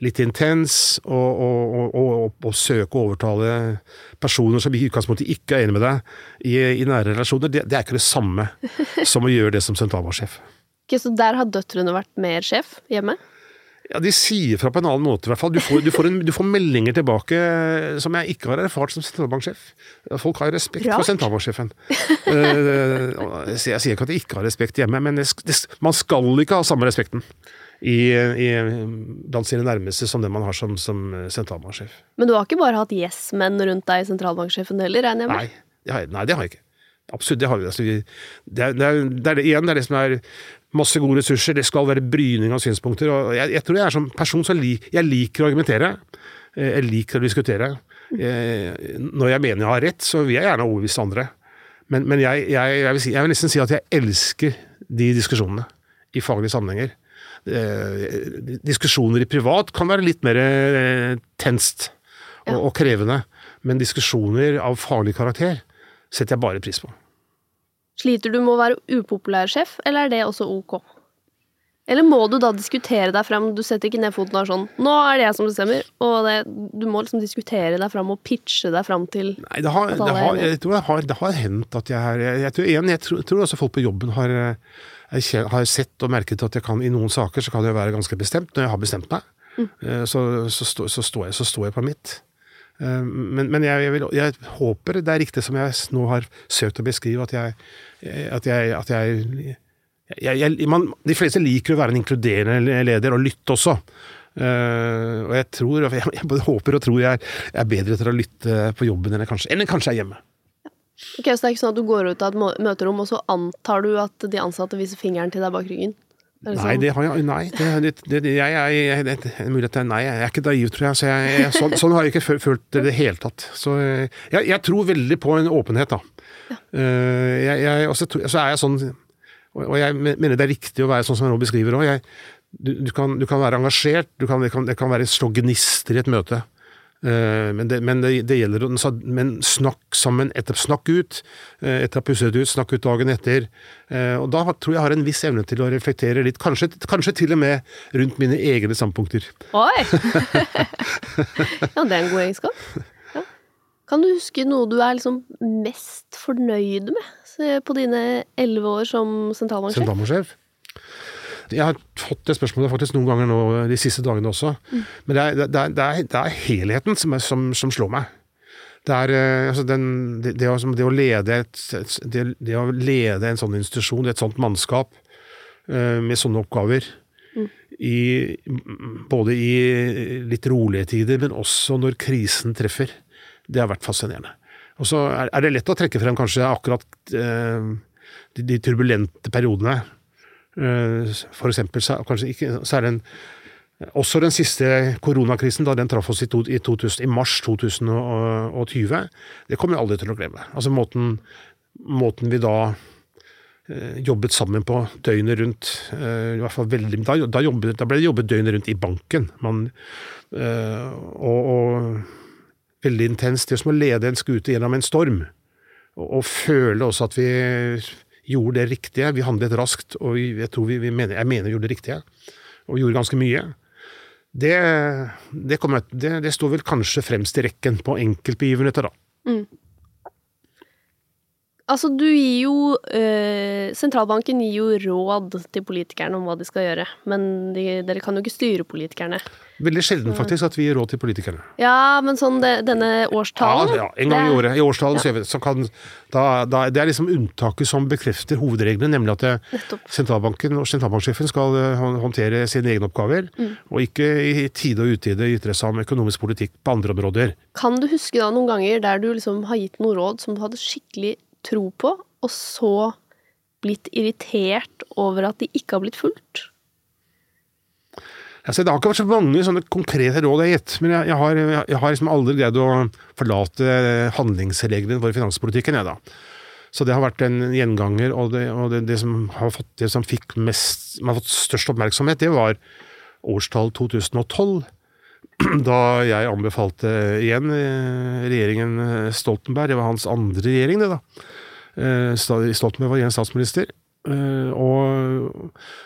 litt intens og, og, og, og, og søke å overtale personer som i utgangspunktet ikke er enig med deg i, i nære relasjoner, det, det er ikke det samme som å gjøre det som sentralbanksjef. Okay, så der har døtrene vært mer sjef hjemme? Ja, De sier fra på en annen måte, i hvert fall. Du får, du får, en, du får meldinger tilbake som jeg ikke har erfart som sentralbanksjef. Folk har respekt Rart. for sentralbanksjefen. Eh, jeg sier ikke at de ikke har respekt hjemme, men det, det, man skal ikke ha samme respekten i, i, blant sine nærmeste som det man har som, som sentralbanksjef. Men du har ikke bare hatt yes-menn rundt deg, sentralbanksjefen heller, regner jeg med? Nei, nei, det har jeg ikke. Absolutt, det har vi. Altså, det, er, det, er, det er det igjen, det er det som er masse gode ressurser, det skal være bryning av synspunkter. og Jeg, jeg tror jeg er som person som lik, jeg liker å argumentere. Eh, Jeg liker å diskutere. Eh, Når jeg mener jeg har rett, så vil jeg gjerne overbevise andre. Men, men jeg, vil si, jeg vil nesten si at jeg elsker de diskusjonene i faglige sammenhenger. Eh, Diskusjoner i privat kan være litt mer eh, tenst og, og krevende, men diskusjoner av faglig karakter setter jeg bare pris på. Sliter du med å være upopulær sjef, eller er det også ok? Eller må du da diskutere deg frem, du setter ikke ned foten og er sånn 'Nå er det jeg som bestemmer', og det, du må liksom diskutere deg frem og pitche deg frem til Nei, det har, det har, jeg tror det har, det har hendt at jeg er jeg, jeg, tror, igjen, jeg, tror, tror også folk på jobben har, eh, har sett og merket at jeg kan, i noen saker så kan jeg være ganske bestemt når jeg har bestemt meg. Mm. Eh, Så, så, så, står jeg, så står jeg på mitt. Eh, Men, men jeg, jeg, vil, jeg håper det er riktig som jeg nå har søkt å beskrive, at jeg, at jeg, at man, De fleste liker å være en inkluderende leder, og lytte også. Uh, og jeg tror, jeg både håper og tror jeg er, er bedre til å lytte på jobben enn jeg kanskje, enn jeg kanskje er hjemme. Ok, Så det er ikke sånn at du går ut av et møterom, og så antar du at de ansatte viser fingeren til deg bak ryggen? Det er liksom- Nei, det har jeg Nei, det, det, det, jeg, jeg, jeg, det mulig at jeg, nei, jeg er ikke naiv, tror jeg. Så jeg, sånn, sånn har jeg ikke følt det i det hele tatt. Så eh, jeg, tror veldig på en åpenhet, da. Ja. jeg, jeg, og så er jeg sånn Og jeg mener det er riktig å være sånn som nå beskriver òg. Du, du, kan, du kan være engasjert, du kan, det, kan, det kan være slå gnister i et møte. Eh, Men, det, men det, det gjelder Men snakk sammen, etter, snakk ut. eh, Etter å ha pusset ut, snakk ut dagen etter. Eh, Og da tror jeg jeg har en viss evne til å reflektere litt, kanskje, kanskje til og med rundt mine egne standpunkter. Oi! ja, det er en god egenskap. Ja. Kan du huske noe du er liksom mest fornøyd med på dine elleve år som sentralbanksjef? sentralbanksjef. Jeg har fått det spørsmålet faktisk noen ganger nå de siste dagene også. Men det er, det, er, det, er, helheten som, er, som, som slår meg. Det er eh, altså den, det, det, å, det, å lede et, et, det, å lede en sånn institusjon, et sånt mannskap, eh, med sånne oppgaver, i, både i litt rolige tider, men også når krisen treffer, det har vært fascinerende. Og så er, er det lett å trekke frem kanskje akkurat eh, de, de turbulente periodene. Eh, For eksempel kanskje ikke, så en også den siste koronakrisen, da den traff oss i, to, i, 2000, i mars 2020, det kommer jeg aldri til å glemme. Altså måten, måten vi da eh, jobbet sammen på døgnet rundt. eh, i hvert fall veldig, da, da, jobbet, da ble det jobbet døgnet rundt i banken. Man, eh, og, og veldig intenst. Det er som å lede en skute gjennom en storm. Og, og føle også at vi gjorde det riktige. Vi handlet raskt, og jeg vi, vi mener, jeg mener vi gjorde det riktige. Og gjorde ganske mye. Det, det, kommer, det, det står vel kanskje fremst i rekken på enkeltbegivenheter, da. Altså, du gir jo eh, Sentralbanken gir jo råd til politikerne om hva de skal gjøre, men de, dere kan jo ikke styre politikerne. Veldig sjelden faktisk at vi gir råd til politikerne. Ja, men sånn det, denne Ja, årstalen ja, en gang i året. I årstalen så gjør vi kan, da, da, det er liksom unntaket som bekrefter hovedreglene, nemlig at det, sentralbanken og sentralbanksjefen skal eh, håndtere sine egne oppgaver, og ikke i tide og utide ytre seg om økonomisk politikk på andre områder. Kan du huske da noen ganger der du liksom har gitt noe råd som du hadde skikkelig tro på, og så blitt irritert over at de ikke har blitt fulgt? Altså, det har ikke vært så mange sånne konkrete råd jeg har gitt, men jeg, jeg har, jeg har liksom aldri greid å forlate handlingsreglene for finanspolitikken, jeg da. Så det har vært en gjenganger, og det, og det, det, som, har fått, det som fikk mest, har fått størst oppmerksomhet, det var årstall 2012. Da jeg anbefalte igjen eh, regjeringen Stoltenberg, det var hans andre regjering, det da. Eh, Stoltenberg var igjen statsminister. eh, Å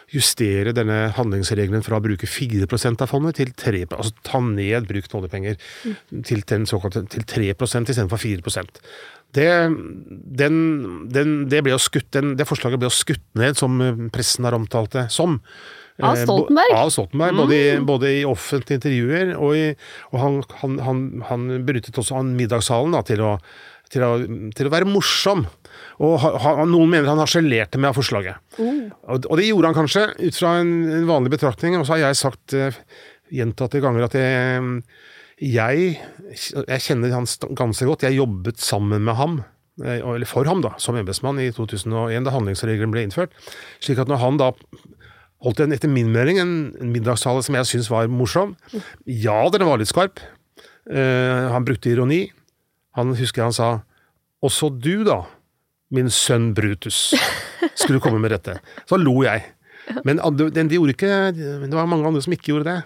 justere denne handlingsregelen fra å bruke 4% av fondet til 3 Altså ta ned bruken av oljepenger til, den såkalte, til 3 istedenfor 4 det, den, den, det, ble jo skutt, den, det forslaget ble jo skutt ned, som eh, pressen har omtalt det som. Av Eh, Stoltenberg? Av Stoltenberg, både, i, både i offentlige intervjuer, og, i, og han, han, han, han benyttet også middagssalen da, til, å, til, å, til å være morsom. Og ha, ha, noen mener han harselerte med forslaget. Og, og det gjorde han kanskje, ut fra en, en vanlig betraktning. Og så har jeg sagt uh, gjentatte ganger at jeg, jeg, jeg kjenner han ganske godt. Jeg jobbet sammen med ham. eh, Eller for ham, da, som embetsmann i 2001, da handlingsregelen ble innført. Slik at når han da holdt en, etter min mening, en, middagstale som jeg syns var morsom. Ja, den var litt skarp. Uh, han brukte ironi. Han husker han sa 'Også du, da, min sønn Brutus', skulle komme med dette. Så lo jeg. Men de, de gjorde ikke, det var mange andre som ikke gjorde det.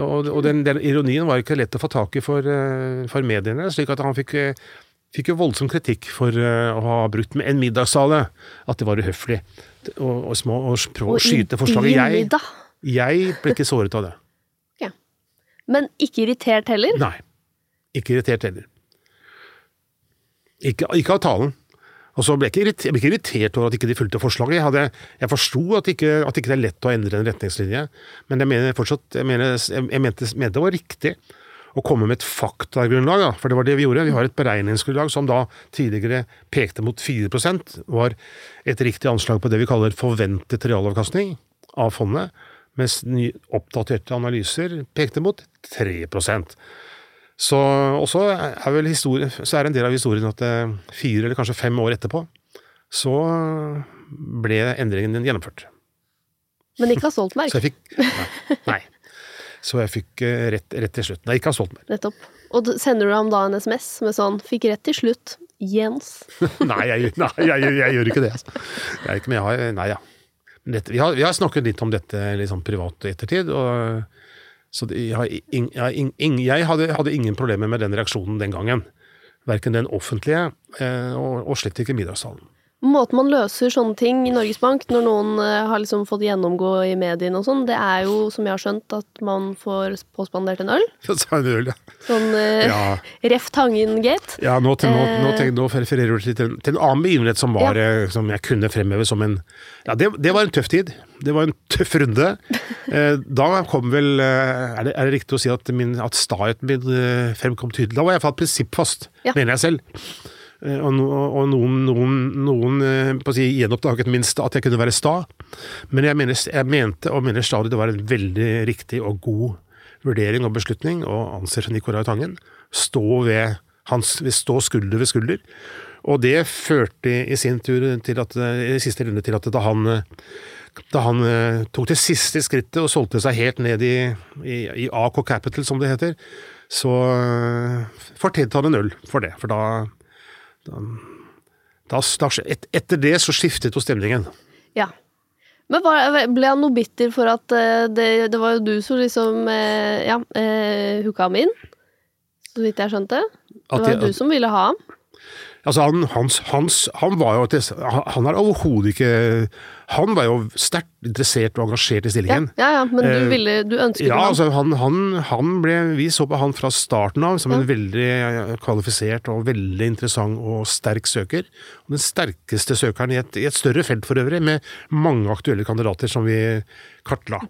Og, og den, den ironien var ikke lett å få tak i for, eh, for mediene, slik at han fikk, eh, fikk jo voldsom kritikk for eh, å ha brukt med en middagssale, at det var uhøflig. Og, og, små, og prøve å skyte forslaget. Jeg, jeg ble ikke såret av det. Ok. Men ikke irritert heller? Nei. Ikke irritert heller. Ikke, ikke av talen. Og så ble jeg ikke jeg ble ikke irritert over at ikke de fulgte forslaget. Jeg, hadde, jeg forsto at, ikke, at ikke det er lett å endre en retningslinje, men jeg mener fortsatt Jeg, mener, jeg, mente, mente det var riktig å komme med et faktagrunnlag, for det var det vi gjorde. Vi har et beregningsgrunnlag som da tidligere pekte mot 4% var et riktig anslag på det vi kaller forventet realavkastning av fondet, mens oppdaterte analyser pekte mot 3 så også er vel historie, så er en del av historien at eh, fire eller kanskje fem år etterpå, så ble endringen din gjennomført. Men ikke av Stoltenberg. Så jeg fikk Nei. Så jeg fikk eh, rett, rett til slutt. Nei, ikke av Stoltenberg. Nettopp. Og sender du ham da en SMS med sånn 'Fikk rett til slutt', Jens. Nei, jeg, nei jeg, jeg, jeg gjør ikke det. Altså. Jeg ikke, men jeg har, nei, ja. Dette, vi, har, vi har snakket litt om dette litt sånn privat i ettertid, og, Så det, jeg, jeg, jeg, jeg hadde, hadde ingen problemer med den reaksjonen den gangen. Verken den offentlige eh, og, og slett ikke middagssalen. Måten man løser sånne ting i Norges Bank, når noen eh, har liksom fått gjennomgå i mediene og sånn, det er jo, som jeg har skjønt, at man får påspandert en øl. En øl, ja. Sånn eh, Ja. Ref Tangen-gate. Ja, nå, til, nå, nå, Eh. tenk, nå refererer du til, til en annen begivenhet som, var, eh, som jeg kunne fremheve som en Ja, det, det var en tøff tid. Det var en tøff runde. Eh, da kom vel Er det, er det riktig å si at, min, at staheten min fremkom tydelig? Da var jeg iallfall prinsippfast, Ja. mener jeg selv. Eh, Og, no, og noen, noen, noen eh, på å si, gjenoppdaget minst at jeg kunne være sta. Men jeg, mener, jeg mente og mener stadig det var en veldig riktig og god vurdering og beslutning å anse Nicolai Tangen. Stå ved hans, stå skulder ved skulder. Og det førte i sin tur til at, i siste runde til at da han, da han eh, tok det siste skrittet og solgte seg helt ned i, i, i AK Capital, som det heter, så fortjente han en øl for det. For da, da, da, et, Etter det så skiftet jo stemningen. Ja. Men var, ble han noe bitter for at eh, det, det var jo du som liksom eh, Ja, eh, hooka ham inn? Så vidt jeg skjønte. Det var jo du som ville ha ham. Altså han, hans, hans, han var jo til, Han han er overhodet ikke Han var jo sterkt interessert og engasjert i stillingen. ja, ja, men du Eh, ville Du ønsket Ja, altså han, han, han ble, Vi så på han fra starten av som en veldig eh, kvalifisert og veldig interessant og sterk søker. Og den sterkeste søkeren i et, i et større felt for øvrig, med mange aktuelle kandidater som vi kartla.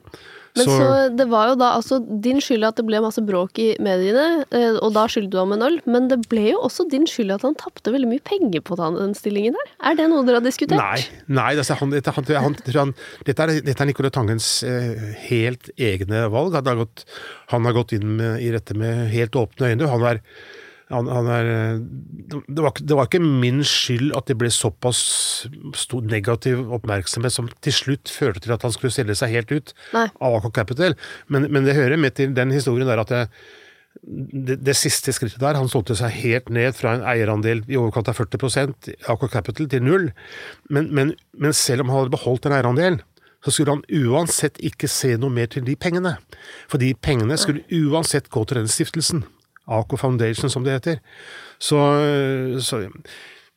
Men så, det var jo da altså din skyld at det ble masse bråk i mediene, eh, og da skyldte du ham en øl, men det ble jo også din skyld at han tapte veldig mye penger på den stillingen der. Er det noe dere har diskutert? Nei, nei altså, han, dette, han, han, han, dette, er, dette Nicolai Tangens eh, helt egne valg. Han har gått, han har gått inn med, i dette med helt åpne øyne. Han er, han, han er det, var, det var ikke min skyld at det ble såpass stor negativ oppmerksomhet som til slutt førte til at han skulle selge seg helt ut Nei. av Aker Capital. Men, men det hører med til den historien der at jeg, det, det siste skrittet der, han solgte seg helt ned fra en eierandel i overkant av 40 Aker AK Capital til null. Men, men, men selv om han hadde beholdt en eierandel, så skulle han uansett ikke se noe mer til de pengene. For de pengene skulle uansett gå til denne stiftelsen. AK Foundation, som det heter. Så, så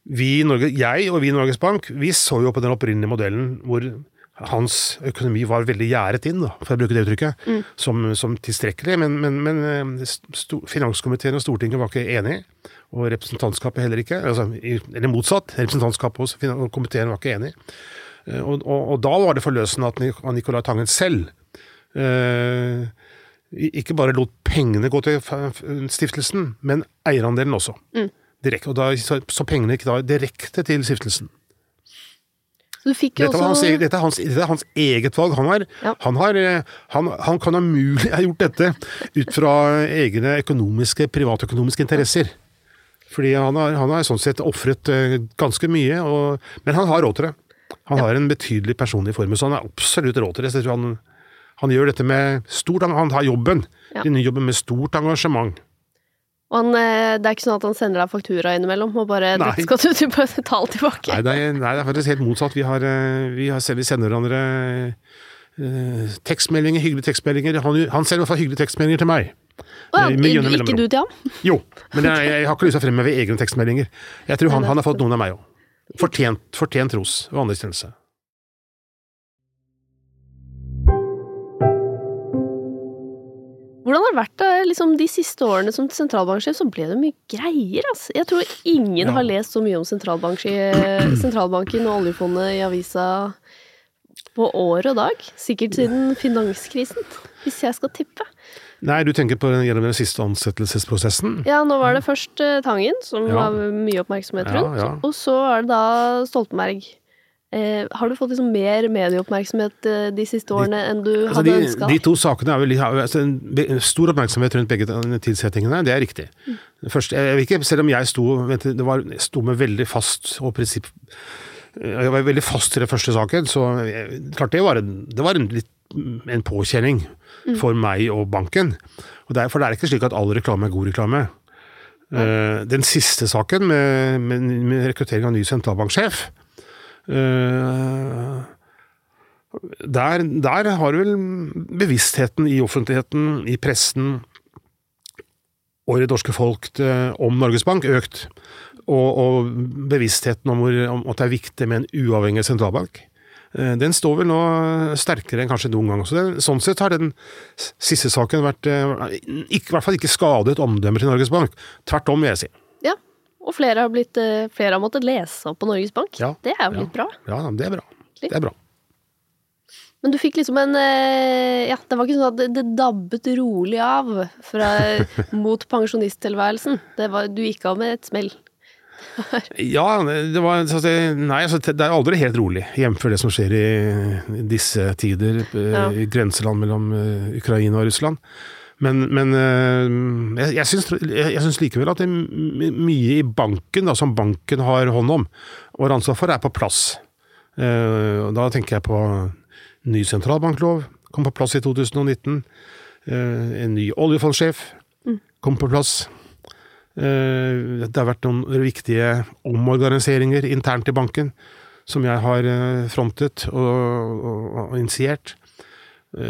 vi Norge, jeg og vi i Norges Bank, vi så jo på den opprinnelige modellen hvor hans økonomi var veldig gjerdet inn, da, for å bruke det uttrykket, som, som tilstrekkelig. Men, men, men eh, sto, finanskomiteen og Stortinget var ikke enig, og representantskapet heller ikke. Altså, eller motsatt, representantskapet og komiteen var ikke enig. Eh, Og, og, og da var det forløsende at Nicolai Tangen selv eh, ikke bare lot pengene gå til stiftelsen, men eierandelen også. Direkte, og da, så, så pengene gikk da direkte til stiftelsen. Dette, også... hans, dette, er hans, dette er hans eget valg. Han, har, Ja. han, har, eh, han, han kan ha mulig ha gjort dette ut fra egne økonomiske, privatøkonomiske interesser. Fordi han har, han har sånn sett ofret eh, ganske mye, og, men han har råd til det. Han har en betydelig personlig formue, så han er absolutt råd til det. Så jeg tror han, han gjør dette med stort Han tar jobben, Ja. Denne jobben med stort engasjement. Og han, eh, det er ikke sånn at han sender deg faktura innimellom og bare Nei. 'Dette skal du betale tilbake'. Nei, det er, nei, det er faktisk helt motsatt. Vi, har, eh, vi, har, vi sender hverandre eh, tekstmeldinger, hyggelige tekstmeldinger. Han, han sender i hvert fall hyggelige tekstmeldinger til meg. Å ja, Eh, ikke mellomrom. du til ham? Jo, men jeg, jeg har ikke lyst til å fremheve egne tekstmeldinger. Jeg tror han, han har fått noen av meg òg. Fortjent, fortjent ros og anerkjennelse. Hvordan har det vært da, liksom, de siste årene som sentralbanksjef, så ble det mye greier, altså. Jeg tror ingen Ja. har lest så mye om sentralbank- sentralbanken og oljefondet i avisa på år og dag. Sikkert siden finanskrisen, hvis jeg skal tippe. Nei, du tenker på den, gjennom den siste ansettelsesprosessen? Ja, nå var det først eh, Tangen, som Ja. har mye oppmerksomhet Ja, rundt. ja. Og så er det da Stoltenberg. Eh, har du fått liksom mer medieoppmerksomhet eh, de siste årene enn du Altså, hadde de, ønska? de to sakene er vel, altså, en stor oppmerksomhet rundt begge tilsettingene, det er riktig. Først, jeg vet ikke, selv om jeg sto, du, det var, sto med veldig fast og prinsipp Jeg var veldig fast i den første saken, så jeg, klart det var en, det var en, litt, en påkjenning for meg og banken. Og det er, for det er ikke slik at all reklame er god reklame. Eh, den siste saken med, med, med rekruttering av ny sentralbanksjef eh, Der, der har vel bevisstheten i offentligheten, i pressen og i det norske folk eh, om Norges Bank økt. Og, og bevisstheten om, hvor, om, at det er viktig med en uavhengig sentralbank. Eh, den står vel nå sterkere enn kanskje noen gang. Så det, sånn sett har den siste saken vært eh, ikke, i hvert fall ikke skadet omdømmet til Norges Bank. Tvert om, vil jeg si. Og flere har, blitt, flere har måttet lese opp på Norges Bank. Ja, det er jo litt bra. Ja, det er bra. Det er bra. Men du fikk liksom en Ja, det var ikke sånn at det, dabbet rolig av fra, mot pensjonisttilværelsen. Det var, du gikk av med et smell. ja, det var Nei, altså, det er aldri helt rolig, jf. det som skjer i, disse tider, ja. i grenseland mellom Ukraina og Russland. Men, men jeg, jeg, syns, jeg, syns, likevel at det er mye i banken, da, som banken har hånd om, og ansvar for, er på plass. Da tenker jeg på Ny sentralbanklov kom på plass i 2019. Eh, en ny oljefondsjef kom på plass. Eh, det har vært noen viktige omorganiseringer internt i banken som jeg har eh, frontet og, og, og initiert.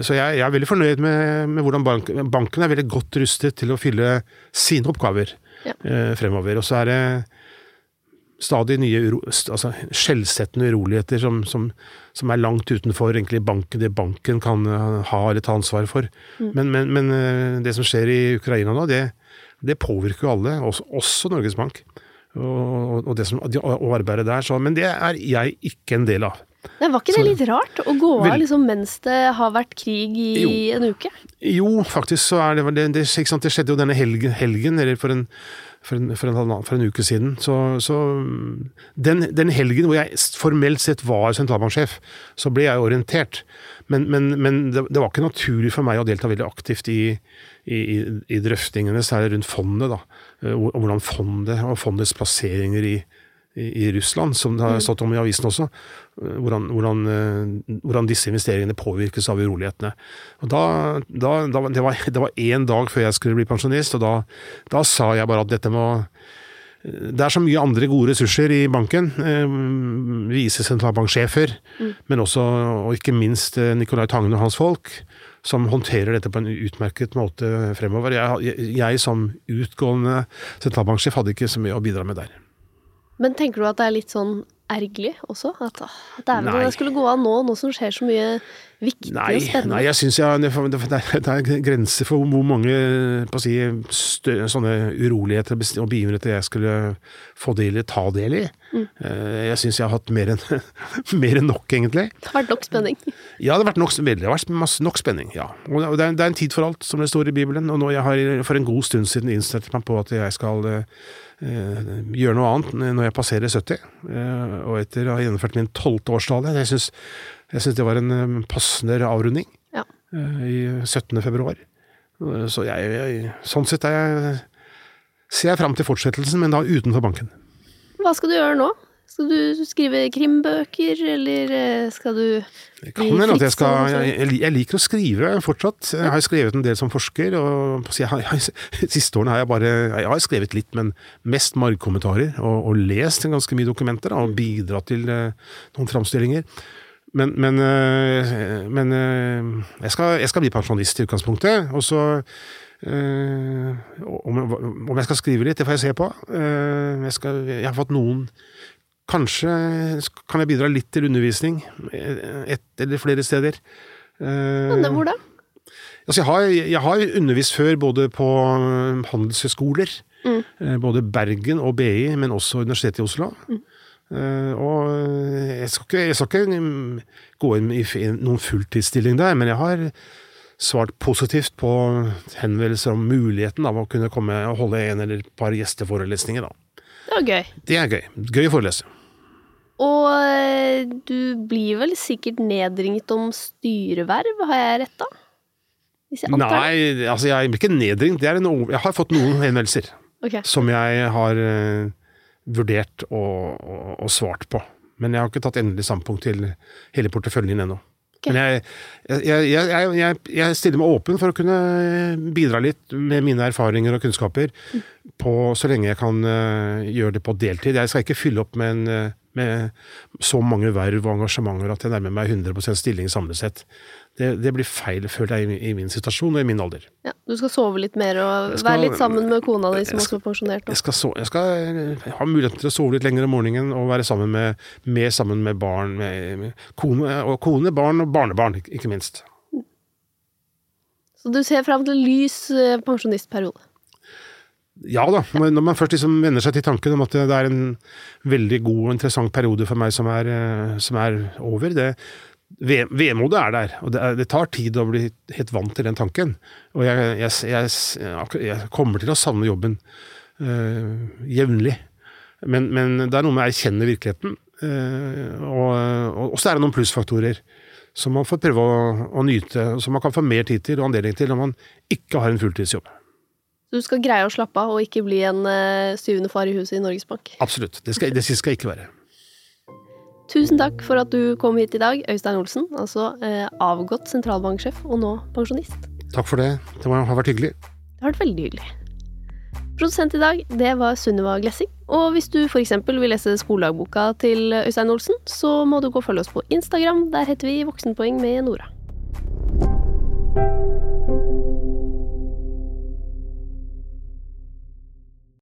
Så jeg, jeg, er veldig fornøyd med, med hvordan bank, banken er veldig godt rustet til å fylle sine oppgaver ja. fremover. Og så er det stadig nye uro, altså, skjellsettende uroligheter som, som, som, er langt utenfor egentlig banken, det banken kan eh, ha eller ta ansvar for. Mm. Men, men, men, eh, det som skjer i Ukraina nå, det, det påvirker jo alle, også, også, Norges Bank. Og, og, det som, og arbeidet der. Så, men det er jeg ikke en del av. Men var ikke det litt rart å gå av liksom, mens det har vært krig i jo, en uke? Jo, faktisk så er det det, det, det skjedde jo denne helgen, helgen eller for en for en, for en, for en uke siden. Så, så den, den, helgen hvor jeg formelt sett var sentralbanksjef, så ble jeg orientert. Men, men, men det, det, var ikke naturlig for meg å delta veldig aktivt i, i, i drøftingene, særlig rundt fondet. da, eh, Hvordan fondet og fondets plasseringer i, i, Russland, som det har mm. stått om i avisen også, eh, hvordan, hvordan, eh, hvordan disse investeringene påvirkes av urolighetene. Da, da, da, det, var, det var én dag før jeg skulle bli pensjonist, og da, sa jeg bare at dette må det er så mye andre gode ressurser i banken. Eh, Visesentralbanksjefer, mm. men også, og ikke minst, Nicolai Tangen og hans folk, som håndterer dette på en utmerket måte fremover. Jeg, jeg, jeg som utgående sentralbanksjef hadde ikke så mye å bidra med der. Men tenker du at det er litt sånn ergerlig også? At, at det, det skulle gå av nå, nå som skjer så mye viktig nei, og spennende? Nei, jeg syns det, det, er grenser for hvor mange si, stø, sånne uroligheter og begivenheter jeg skulle få del i, ta del i. Mm. Eh, jeg syns jeg har hatt mer enn en nok, egentlig. Det har vært nok spenning? Ja, det har vært nok, det har vært masse, nok spenning. ja. Og det er, det er en tid for alt, som det står i Bibelen. Og nå jeg har for en god stund siden innstilt meg på at jeg skal Eh, gjøre noe annet når jeg passerer 70. Eh, og etter å ha gjennomført min tolvte årstale. Jeg syns, det var en eh, passende avrunding ja. i 17. februar. Så jeg, jeg, sånn sett jeg, ser jeg fram til fortsettelsen, men da utenfor banken. Hva skal du gjøre nå? Skal du skrive krimbøker, eller eh, skal du bli at Jeg, skal, jeg, jeg, liker å skrive fortsatt. Jeg har skrevet en del som forsker. og jeg, Siste årene har jeg bare Jeg har skrevet litt, men mest margkommentarer. Og, og lest ganske mye dokumenter og bidratt til uh, noen framstillinger. Men, men, uh, men jeg, skal, jeg, skal, bli pensjonist i utgangspunktet. Og så om, om, jeg skal skrive litt, det får jeg se på. jeg, skal, jeg har fått noen Kanskje kan jeg bidra litt til undervisning, ett eller flere steder. Men hvor da? Altså jeg, har, jeg har undervist før både på handelshøyskoler, mm. Eh, både Bergen og BI, men også Universitetet i Oslo. Mm. Og jeg skal, ikke, jeg skal, ikke, mm, gå inn i noen fulltidsstilling der, men jeg har svart positivt på henvendelser om muligheten av å kunne komme og holde en eller et par gjesteforelesninger. Da. Det er gøy. Det er gøy. Gøy å forelese. Og eh, du blir vel sikkert nedringet om styreverv, har jeg rett da? Nei, altså jeg blir ikke nedringt. jeg har fått noen henvendelser okay. som jeg har uh, vurdert og, og, og, svart på. Men jeg har ikke tatt endelig standpunkt til hele porteføljen ennå. Men jeg, jeg, jeg, jeg, stiller meg åpen for å kunne bidra litt med mine erfaringer og kunnskaper på, så lenge jeg kan eh, gjøre det på deltid. Jeg skal ikke fylle opp med, en, eh, med så mange verv og engasjementer at jeg nærmer meg 100% stilling samlet sett. Det, det, blir feil, føler jeg, i, min situasjon og i min alder. Ja, Du skal sove litt mer og skal, være litt sammen med kona di, som også er pensjonert? Jeg skal, sove, jeg skal, eh, ha muligheten til å sove litt lenger om morgenen og være sammen med, mer sammen med barn. Med, med kone, og kone, barn og barnebarn, ikke minst. Så du ser fram til lys eh, pensjonistperiode? Ja da, når man først liksom venner seg til tanken om at det er en veldig god og interessant periode for meg som er, eh, som er over, det, Vemodet er der, og det, er, det, tar tid å bli helt vant til den tanken. Og jeg, jeg, jeg, jeg kommer til å savne jobben øh, jevnlig. Men, men, det er noe med å erkjenne virkeligheten. Uh, og, så er det noen plussfaktorer som man får prøve å, å, nyte, og som man kan få mer tid til og anledning til når man ikke har en fulltidsjobb. Så du skal greie å slappe av og ikke bli en uh, syvende far i huset i Norges Bank? Absolutt. Det skal, det skal ikke være. Tusen takk for at du kom hit i dag, Øystein Olsen. Altså uh, avgått sentralbanksjef og nå pensjonist. Takk for det. Det har vært hyggelig. Det har vært veldig hyggelig. Produsent i dag, det var Sunniva Glessing. Og hvis du f.eks. vil lese skoledagboka til Øystein Olsen, så må du gå og følge oss på Instagram. Der heter vi Voksenpoeng med Nora.